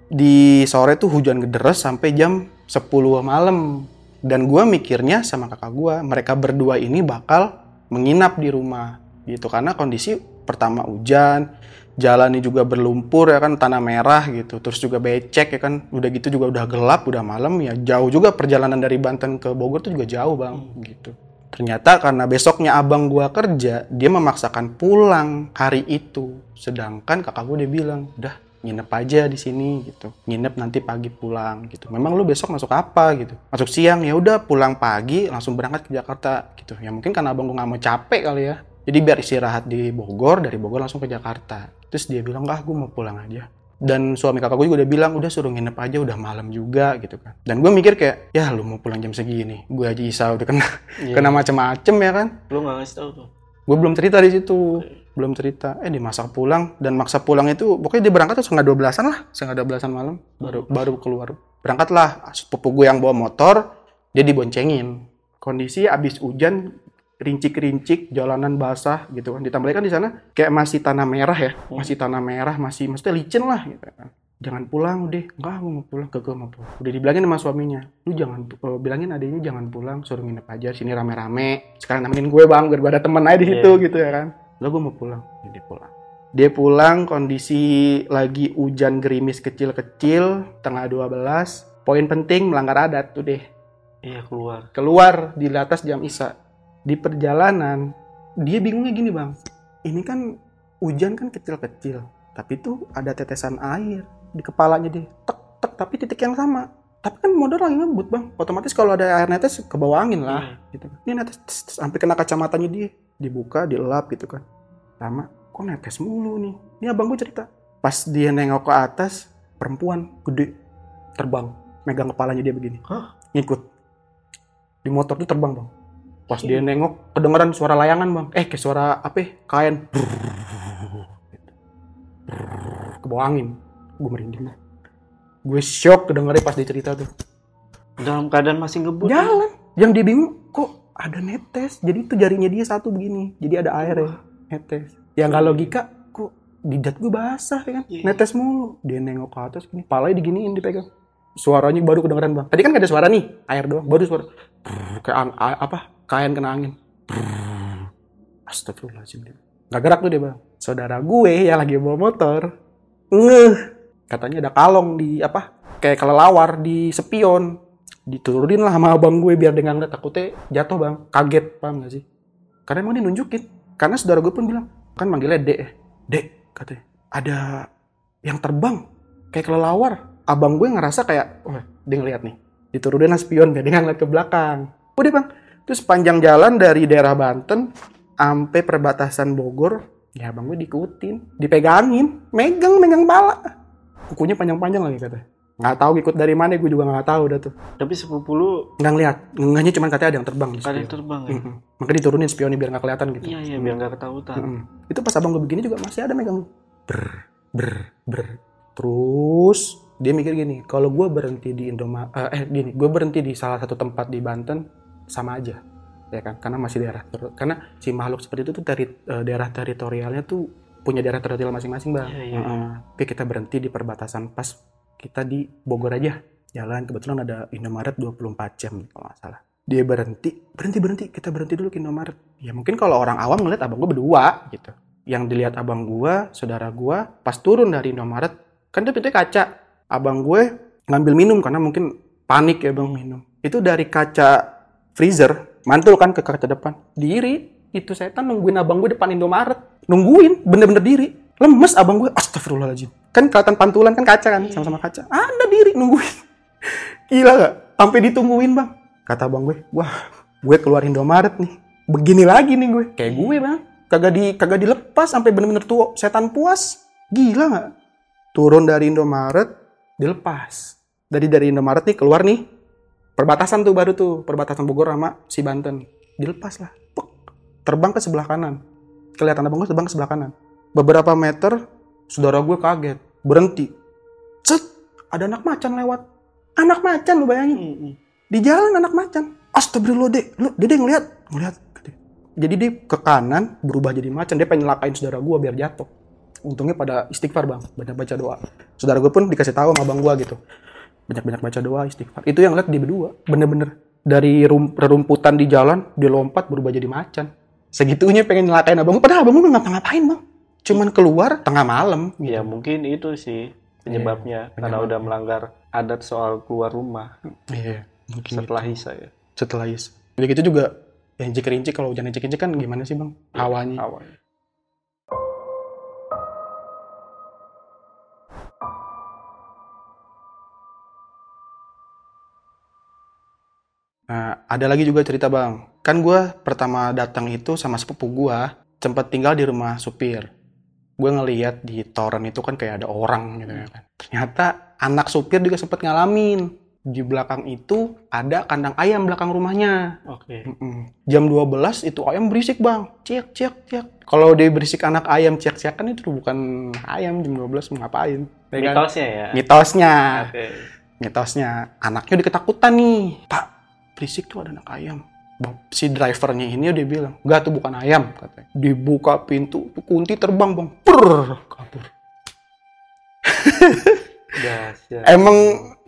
Di sore tuh hujan gederes sampai jam 10 malam dan gua mikirnya sama kakak gua mereka berdua ini bakal menginap di rumah gitu. Karena kondisi pertama hujan jalannya juga berlumpur ya kan tanah merah gitu. Terus juga becek ya kan. Udah gitu juga udah gelap udah malam ya jauh juga perjalanan dari Banten ke Bogor tuh juga jauh bang gitu. Ternyata karena besoknya abang gua kerja dia memaksakan pulang hari itu. Sedangkan kakak gua dia bilang udah nginep aja di sini gitu. Nginep nanti pagi pulang gitu. Memang lu besok masuk apa gitu? Masuk siang ya udah pulang pagi langsung berangkat ke Jakarta gitu. Ya mungkin karena abang gua nggak mau capek kali ya. Jadi biar istirahat di Bogor dari Bogor langsung ke Jakarta. Terus dia bilang ah gue mau pulang aja. Dan suami kakak gue juga udah bilang udah suruh nginep aja udah malam juga gitu kan. Dan gue mikir kayak ya lu mau pulang jam segini. Gue aja isa udah kena
Iya.
kena macem-macem ya kan?
Lu nggak ngasih tahu tuh.
gue belum cerita di situ belum cerita. Eh dimasak pulang. Dan maksa pulang itu pokoknya dia berangkat tuh setengah dua belasan lah. Setengah dua belasan malam. Baru baru keluar. Berangkatlah. Sepupu gue yang bawa motor dia diboncengin. Kondisi abis hujan rincik-rincik jalanan basah gitu kan. Ditambah kan di sana kayak masih tanah merah ya. Masih tanah merah masih mesti licin lah gitu kan. Jangan pulang udah. Enggak mau pulang. Ke gue mau pulang. Udah dibilangin sama suaminya lu jangan uh, bilangin adiknya jangan pulang. Suruh nginep aja. Sini rame-rame. Sekarang nemenin gue bang biar gue ada temen aja di situ
Iya.
gitu ya kan lo gue mau pulang. Dia pulang. Dia pulang kondisi lagi hujan gerimis kecil-kecil tengah 12 poin penting melanggar adat tuh deh.
Iya keluar.
keluar di atas jam isya di perjalanan dia bingungnya gini bang. Ini kan hujan kan kecil-kecil tapi tuh ada tetesan air di kepalanya dia. Tek tek tapi titik yang sama. Tapi kan modal lagi ngebut bang. Otomatis kalau ada air netes ke bawah angin lah gitu. Kan ini netes tes, tes, sampai kena kacamatanya dia dibuka dielap gitu kan. Lama kok netes mulu nih? Ini abang gue cerita. Pas dia nengok ke atas perempuan gede terbang megang kepalanya dia begini.
Hah?
ngikut. Di motor tuh terbang bang. Pas dia nengok kedengeran suara layangan bang. Eh kayak suara apa ya? kain. Ke bawah angin. Gue merinding gue shock kedengerannya pas dia cerita tuh.
Dalam keadaan masih ngebut.
jalan. Yang dia bingung kok ada netes jadi itu jarinya dia satu begini. Jadi ada air ya netes yang nggak logika kok jidat gue basah ya kan?
Iya.
netes mulu. Dia nengok ke atas gini. Palanya diginiin dipegang. Suaranya baru kedengeran bang. Tadi kan gak ada suara nih. Air doang baru suara. Brrr, kayak ang- a- apa? Kain kena angin. Brrr. Astagfirullahaladzim dia. Gak gerak tuh dia bang. Saudara gue yang lagi bawa motor. Ngeh. Katanya ada kalong di apa? Kayak kelelawar di sepion diturunin lah sama abang gue biar dia nggak takutnya jatuh bang. Kaget paham gak sih? Karena emang dia nunjukin. Karena saudara gue pun bilang kan manggilnya dek. Dek katanya. Ada yang terbang kayak kelelawar. Abang gue ngerasa kayak wah dia ngeliat nih. Diturunin lah spion biar dia ngeliat ke belakang. Udah bang. Terus panjang jalan dari daerah Banten sampai perbatasan Bogor ya abang gue diikutin dipegangin. Megang megang pala. Kukunya panjang-panjang lagi katanya nggak tahu ikut dari mana gue juga nggak tahu dah tuh.
Tapi sepupu lu
nggak ngeliat ngehnya cuma katanya ada yang terbang
ada yang terbang ya?
Mm-mm. makanya diturunin spionnya biar nggak kelihatan gitu.
Iya iya biar nggak ketahuan.
Mm-mm. itu pas abang gue begini juga masih ada megang. Ber ber ber. Terus dia mikir gini kalau gue berhenti di Indoma eh gini gue berhenti di salah satu tempat di Banten sama aja. Ya kan? Karena masih daerah ter- karena si makhluk seperti itu tuh dari eh, daerah teritorialnya tuh punya daerah teritorial masing-masing bang.
Iya, iya,
tapi kita berhenti di perbatasan pas kita di Bogor aja. Jalan kebetulan ada Indomaret 24 jam kalau nggak salah. Dia berhenti berhenti berhenti. Kita berhenti dulu ke Indomaret. Ya mungkin kalau orang awam ngeliat abang gue berdua gitu. Yang dilihat abang gue saudara gue pas turun dari Indomaret kan itu pintunya kaca. Abang gue ngambil minum karena mungkin panik ya bang minum. Itu dari kaca freezer mantul kan ke kaca depan. Diri itu setan nungguin abang gue depan Indomaret. Nungguin bener-bener diri lemes abang gue. Astagfirullahaladzim. Kan kelihatan pantulan kan kaca kan? Sama-sama kaca. Ada diri nungguin. Gila gak? Sampai ditungguin bang. Kata abang gue wah gue keluar Indomaret nih. Begini lagi nih gue. Kayak gue bang. Kagak di kagak dilepas sampai bener-bener tuh setan puas. Gila nggak turun dari Indomaret dilepas. Dari dari Indomaret nih keluar nih. Perbatasan tuh baru tuh. Perbatasan Bogor sama si Banten. Dilepas lah. Puk. terbang ke sebelah kanan. Kelihatan abang gue terbang ke sebelah kanan beberapa meter saudara gue kaget. Berhenti. Cet ada anak macan lewat. Anak macan lu bayangin.
Mm-mm.
di jalan anak macan. Astagfirullah dek lu dede ngeliat? Ngeliat. Jadi dia ke kanan berubah jadi macan. Dia pengen nyelakain saudara gue biar jatuh. Untungnya pada istighfar bang. Banyak baca doa. Saudara gue pun dikasih tahu sama abang gue gitu. Banyak banyak baca doa istighfar. Itu yang lihat dia berdua. Bener-bener. Dari rum- rerumputan di jalan dia lompat berubah jadi macan. Segitunya pengen nyelakain abang gue padahal abang gue nggak ngapa-ngapain bang cuman keluar tengah malam
Ya mungkin itu sih penyebabnya karena udah melanggar adat soal keluar rumah
iya mungkin
setelah Isa ya.
setelah is udah gitu juga ya incik rinci kalau hujan incik kan gimana sih bang hawanya
Awalnya.
Nah, ada lagi juga cerita bang. Kan gue pertama datang itu sama sepupu gue, sempat tinggal di rumah supir. Gue ngeliat di toren itu kan kayak ada orang gitu ya kan. Ternyata anak supir juga sempat ngalamin. Di belakang itu ada kandang ayam belakang rumahnya.
Oke.
Mm-mm. Jam 12 itu ayam berisik bang. Ciak, ciak, ciak. Kalau dia berisik anak ayam ciak-ciak kan itu bukan ayam jam 12 mau ngapain. ya kan?
Mitosnya ya.
Mitosnya
Oke.
mitosnya anaknya udah ketakutan nih pak berisik tuh ada anak ayam si drivernya ini udah bilang enggak tuh bukan ayam katanya dibuka pintu tuh kunti terbang bang per kabur. Emang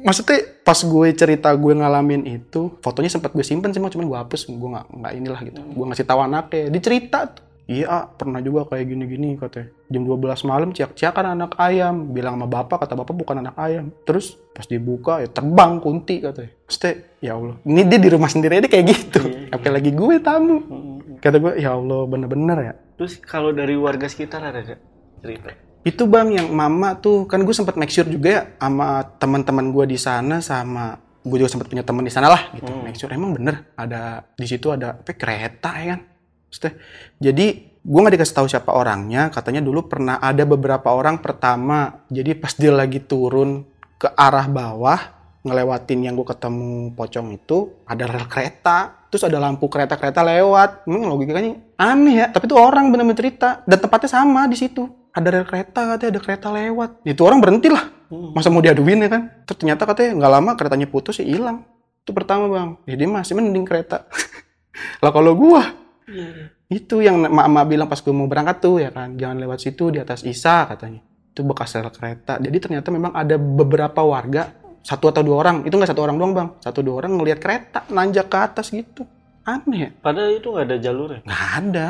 maksudnya pas gue cerita gue ngalamin itu, fotonya sempat gue simpen sih, cuman gue hapus, gue nggak nggak inilah gitu. Gue ngasih tahu anaknya, dicerita tuh. Iya, ah, pernah juga kayak gini-gini katanya. Jam 12 malam ciak-ciakan anak ayam. Bilang sama bapak, kata bapak bukan anak ayam. Terus pas dibuka, ya terbang kunti katanya. Maksudnya, ya Allah. Ini dia di rumah sendiri aja kayak gitu.
Iya, iya.
Apalagi gue tamu.
Hmm.
Kata gue, ya Allah bener-bener ya.
Terus kalau dari warga sekitar ada gak cerita?
Itu bang yang mama tuh kan gue sempat make sure juga ya sama teman-teman gue di sana sama gue juga sempat punya teman di sana lah gitu.
Hmm.
Make sure emang bener ada di situ ada apa kereta ya kan. Maksudnya, jadi gue nggak dikasih tahu siapa orangnya. Katanya dulu pernah ada beberapa orang pertama. Jadi pas dia lagi turun ke arah bawah ngelewatin yang gue ketemu pocong itu ada rel kereta terus ada lampu kereta-kereta lewat. Hmm, logikanya aneh ya tapi itu orang bener-bener cerita. Dan tempatnya sama di situ. Ada rel kereta katanya ada kereta lewat. Itu orang berhenti lah.
Hmm.
masa mau diaduin ya kan? Terus ternyata katanya nggak lama keretanya putus ya hilang. Itu pertama bang. Jadi masih mending kereta. [LAUGHS] Lah kalau gua
Iya, iya.
itu yang emak-emak bilang pas gue mau berangkat tuh ya kan. Jangan lewat situ di atas Isa katanya. Itu bekas rel kereta. Jadi ternyata memang ada beberapa warga satu atau dua orang. Itu nggak satu orang doang bang. Satu dua orang ngelihat kereta nanjak ke atas gitu. Aneh.
Padahal itu nggak ada jalurnya.
nggak ada.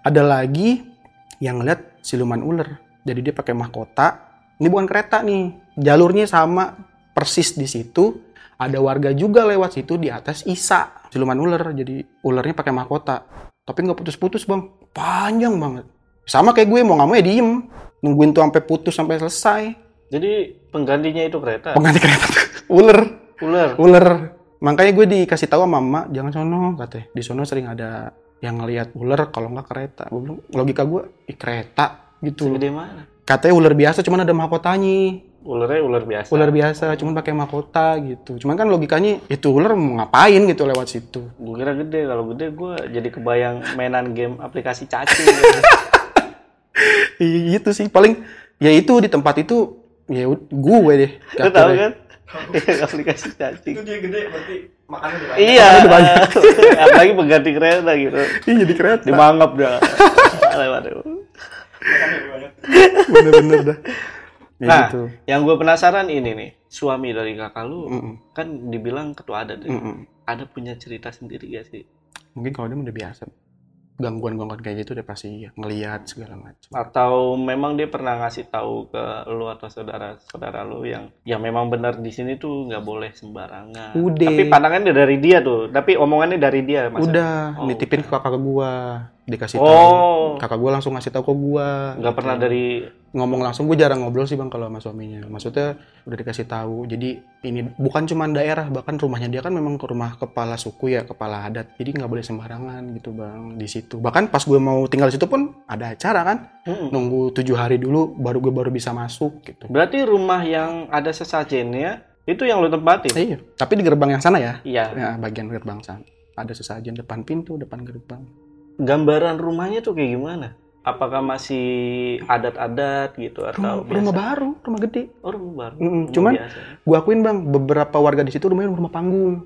Ada lagi yang ngeliat siluman ular. Jadi dia pakai mahkota. Ini bukan kereta nih. Jalurnya sama persis di situ. Ada warga juga lewat situ di atas Isa siluman ular. Jadi ularnya pakai mahkota tapi nggak putus-putus bang. Panjang banget. Sama kayak gue mau nggak mau ya diem. Nungguin tuh sampai putus sampai selesai.
Jadi penggantinya itu kereta.
pengganti kereta tuh. [LAUGHS] Ular.
Ular.
ular. Makanya gue dikasih tahu sama mama jangan sono katanya. Di sono sering ada yang ngelihat ular kalau nggak kereta. Gue bilang logika gue ih kereta gitu.
Segede mana?
katanya ular biasa cuman ada mahkotanya
Ularnya ular biasa.
ular biasa cuman pakai mahkota gitu cuman kan logikanya itu ular mau ngapain gitu lewat situ
Gue kira gede. Kalau gede gue jadi kebayang mainan game aplikasi cacing. [LAUGHS]
Iya gitu sih paling ya itu di tempat itu ya gue deh
Lu tahu kan? [LAUGHS] aplikasi cacing.
dia gede berarti makannya
Iya. [LAUGHS] Apalagi pengganti kereta gitu.
iya jadi kereta
Dimangap dah. Lewat.
bener-bener dah ya
Nah,
gitu
yang gue penasaran ini nih, suami dari kakak lu
Mm-mm.
kan dibilang ketua adat ya.
Mm-mm.
Ada punya cerita sendiri gak sih?
mungkin kalau dia udah biasa gangguan-gangguan kayak gitu udah pasti ya, ngelihat segala macam
Atau memang dia pernah ngasih tahu ke lu atau saudara-saudara lu yang yang memang benar di sini tuh nggak boleh sembarangan.
Udah.
Tapi pandangannya dari dia tuh, tapi omongannya dari dia maksudnya.
udah
Oh,
nitipin ke kakak gua dikasih tahu.
Oh,
kakak gua langsung ngasih tahu ke gua
nggak pernah dari
ngomong langsung gue jarang ngobrol sih bang kalau sama suaminya. Maksudnya udah dikasih tahu. Jadi ini bukan cuma daerah bahkan rumahnya dia kan memang ke rumah kepala suku ya kepala adat. Jadi nggak boleh sembarangan gitu bang di situ. Bahkan pas gue mau tinggal di situ pun ada acara kan?
Mm-mm.
nunggu tujuh hari dulu baru gue baru bisa masuk gitu.
Berarti rumah yang ada sesajennya itu yang lu tempatin?
Eh, iya tapi di gerbang yang sana ya?
Iya.
ya bagian gerbang sana. Ada sesajen depan pintu depan gerbang
Gambaran rumahnya tuh kayak gimana? Apakah masih adat-adat gitu atau
rumah, rumah
biasa?
baru rumah gede
Oh, rumah baru.
Mm-mm.
Rumah
Cuman
biasa.
gue akuin bang beberapa warga di situ rumahnya rumah panggung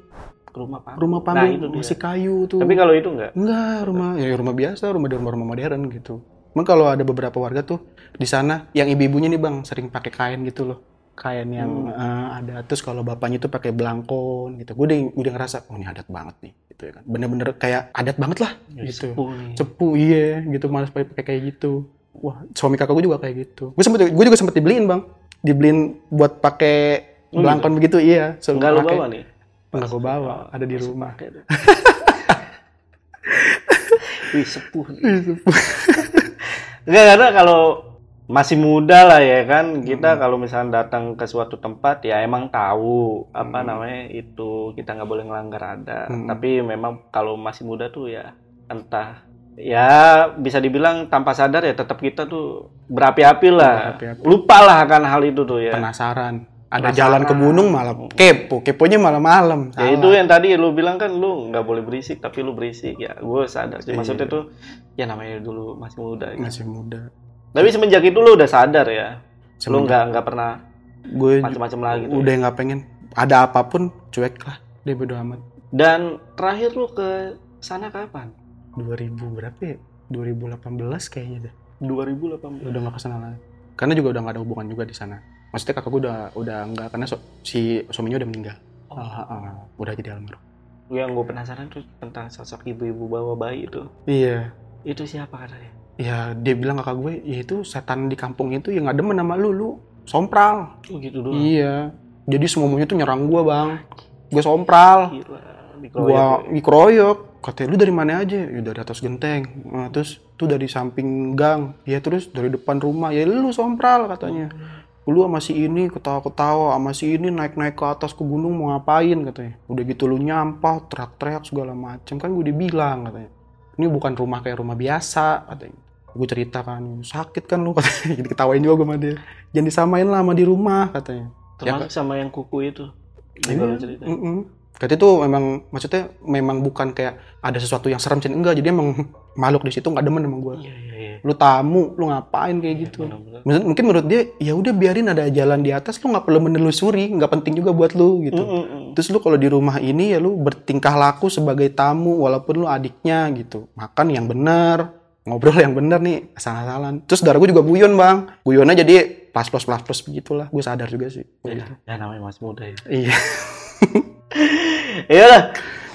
rumah panggung.
rumah
Nah,
panggung
itu dia.
masih kayu tuh
Tapi kalau itu enggak?
Enggak, rumah ya rumah biasa, rumah di rumah-rumah modern gitu. Emang kalau ada beberapa warga tuh di sana yang ibu-ibunya nih Bang sering pakai kain gitu loh. Kain yang
Hmm.
eh, ada terus kalau bapaknya tuh pakai belangkon gitu. Gue udah, udah ngerasa oh ini adat banget nih gitu ya kan. Bener-bener kayak adat banget lah
Ya,
gitu.
nih.
Cepu iya gitu malas pakai pakai kayak gitu. Wah, suami kakak gue juga kayak gitu. Gue sempet gue juga sempet dibeliin, Bang. Dibeliin buat pakai
Oh,
belangkon begitu iya. suruh
Enggak
pakai.
bawa nih?
Enggak gue bawa,
Oh,
ada di rumah. [LAUGHS]
Wih, sepuh nih.
Ih, sepuh. [LAUGHS]
Enggak karena kalau masih muda lah ya kan kita kalau misalnya datang ke suatu tempat ya emang tahu apa
Hmm.
namanya itu kita nggak boleh ngelanggar adat
Hmm.
tapi memang kalau masih muda tuh ya entah ya bisa dibilang tanpa sadar ya tetap kita tuh berapi-api lah
Berapi-api.
lupa lah akan hal itu tuh ya
penasaran. Ada
Penasaran.
jalan ke gunung malah kepo, keponya malam-malam.
ya itu yang tadi lu bilang kan lu nggak boleh berisik tapi lu berisik ya gue sadar sih maksudnya
Iya.
tuh ya namanya dulu masih muda gitu.
masih muda.
Tapi semenjak itu lu udah sadar ya lu
Semenjak-
nggak nggak pernah
gue
macam-macam lagi tuh.
udah nggak pengen ada apa pun cuek lah dia bodo amat
Dan terakhir lu ke sana kapan?
2000 berapa ya 2018 kayaknya deh
2018.
udah nggak ke sana lagi karena juga udah nggak ada hubungan juga di sana Maksudnya kakak gue udah udah enggak karena so- si suaminya udah meninggal.
Oh.
Ah, ah, udah jadi almarhum.
yang gue penasaran tuh tentang sosok ibu-ibu bawa bayi itu
Iya.
itu siapa katanya
Ya dia bilang kakak gue, ya itu setan di kampung itu yang nggak demen sama lu, lu sompral.
oh gitu doang
Iya. Jadi semuanya tuh nyerang gua bang. Gue sompral.
gila
Gua
ya.
dikeroyok. Katanya lu dari mana aja? Ya dari atas genteng. Nah, terus tuh dari samping gang. Ya terus dari depan rumah. Ya lu sompral katanya. Lu sama si ini ketawa-ketawa sama si ini naik-naik ke atas ke gunung mau ngapain katanya. Udah gitu lu nyampah, teriak-teriak segala macem kan gue udah bilang katanya. Ini bukan rumah kayak rumah biasa katanya. Gue cerita kan, sakit kan lu [LAUGHS] katanya. Jadi ketawain juga gue sama dia. Jangan disamain lah sama di rumah katanya.
termasuk sama yang kuku itu
Iya.
Juga lu cerita
Mm-mm. Katanya tuh memang maksudnya memang bukan kayak ada sesuatu yang serem sih enggak jadi emang makhluk di situ nggak demen sama gue.
iya iya iya
Lu tamu, lu ngapain kayak gitu.
benar-benar.
Maksud- Mungkin menurut dia ya udah biarin ada jalan di atas lu nggak perlu menelusuri, nggak penting juga buat lu gitu.
Mm-mm.
Terus lu kalau di rumah ini ya lu bertingkah laku sebagai tamu walaupun lu adiknya gitu. Makan yang benar, ngobrol yang benar nih asal-asalan. Terus darah gue juga guyon bang, guyonnya jadi plus plus plus plus begitulah. Gue sadar juga sih.
ya, ya namanya masih muda ya
Iya. [LAUGHS]
Iyalah.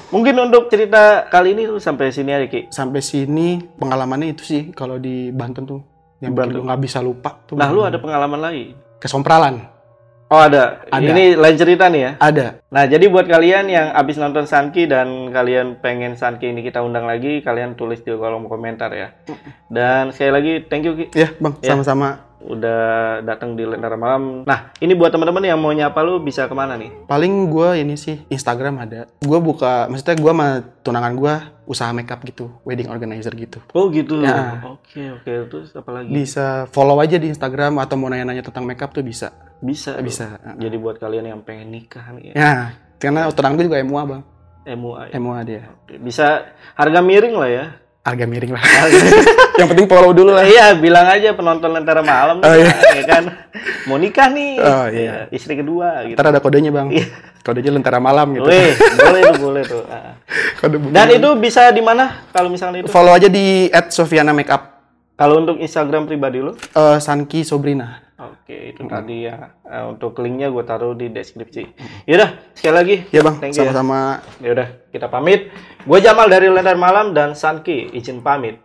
Mungkin untuk cerita kali ini tuh sampai sini aja Ki.
sampai sini pengalamannya itu sih kalau di Banten tuh yang
Banten.
lu nggak bisa lupa tuh
Nah, lu ada pengalaman lain?
kesompralan
Oh, ada.
Ada.
Ini lain cerita nih ya.
ada
Nah, jadi buat kalian yang abis nonton Sanki dan kalian pengen Sanki ini kita undang lagi, kalian tulis di kolom komentar ya. Dan sekali lagi thank you Ki
ya bang
Ya.
sama-sama
udah datang di Lentera Malam. Nah, ini buat teman-teman yang mau nyapa lu bisa ke mana nih?
paling gue ini sih Instagram ada gue buka maksudnya gue sama tunangan gue usaha makeup gitu wedding organizer gitu
Oh gitu.
Ya.
Oke oke terus apa lagi?
bisa follow aja di Instagram atau mau nanya-nanya tentang makeup tuh bisa
Bisa.
bisa
Jadi buat kalian yang pengen nikah nih ya.
ya karena tunangan gue juga MUA bang
MUA. ya.
MUA dia
Oke, Bisa harga miring lah ya.
Harga miring lah yang penting follow dulu lah
Iya, bilang aja penonton Lentera Malam
Oh, iya.
ya kan. Mau nikah nih.
Oh, iya.
Ya, istri kedua gitu.
ntar ada kodenya bang
Iya.
kodenya lentera malam gitu
Weh, boleh tuh, boleh tuh. [LAUGHS]
Kode.
Dan itu bisa di mana kalau misalnya itu?
follow aja di @sofiana_makeup
Kalau untuk Instagram pribadi lo?
Eh, Sanki Sobrina.
Oke, itu tadi ya. Eh, untuk linknya gue taruh di deskripsi. Yaudah, sekali lagi.
Ya bang,
ya.
sama-sama.
Yaudah, kita pamit. Gue Jamal dari Lentera Malam dan Sanki izin pamit.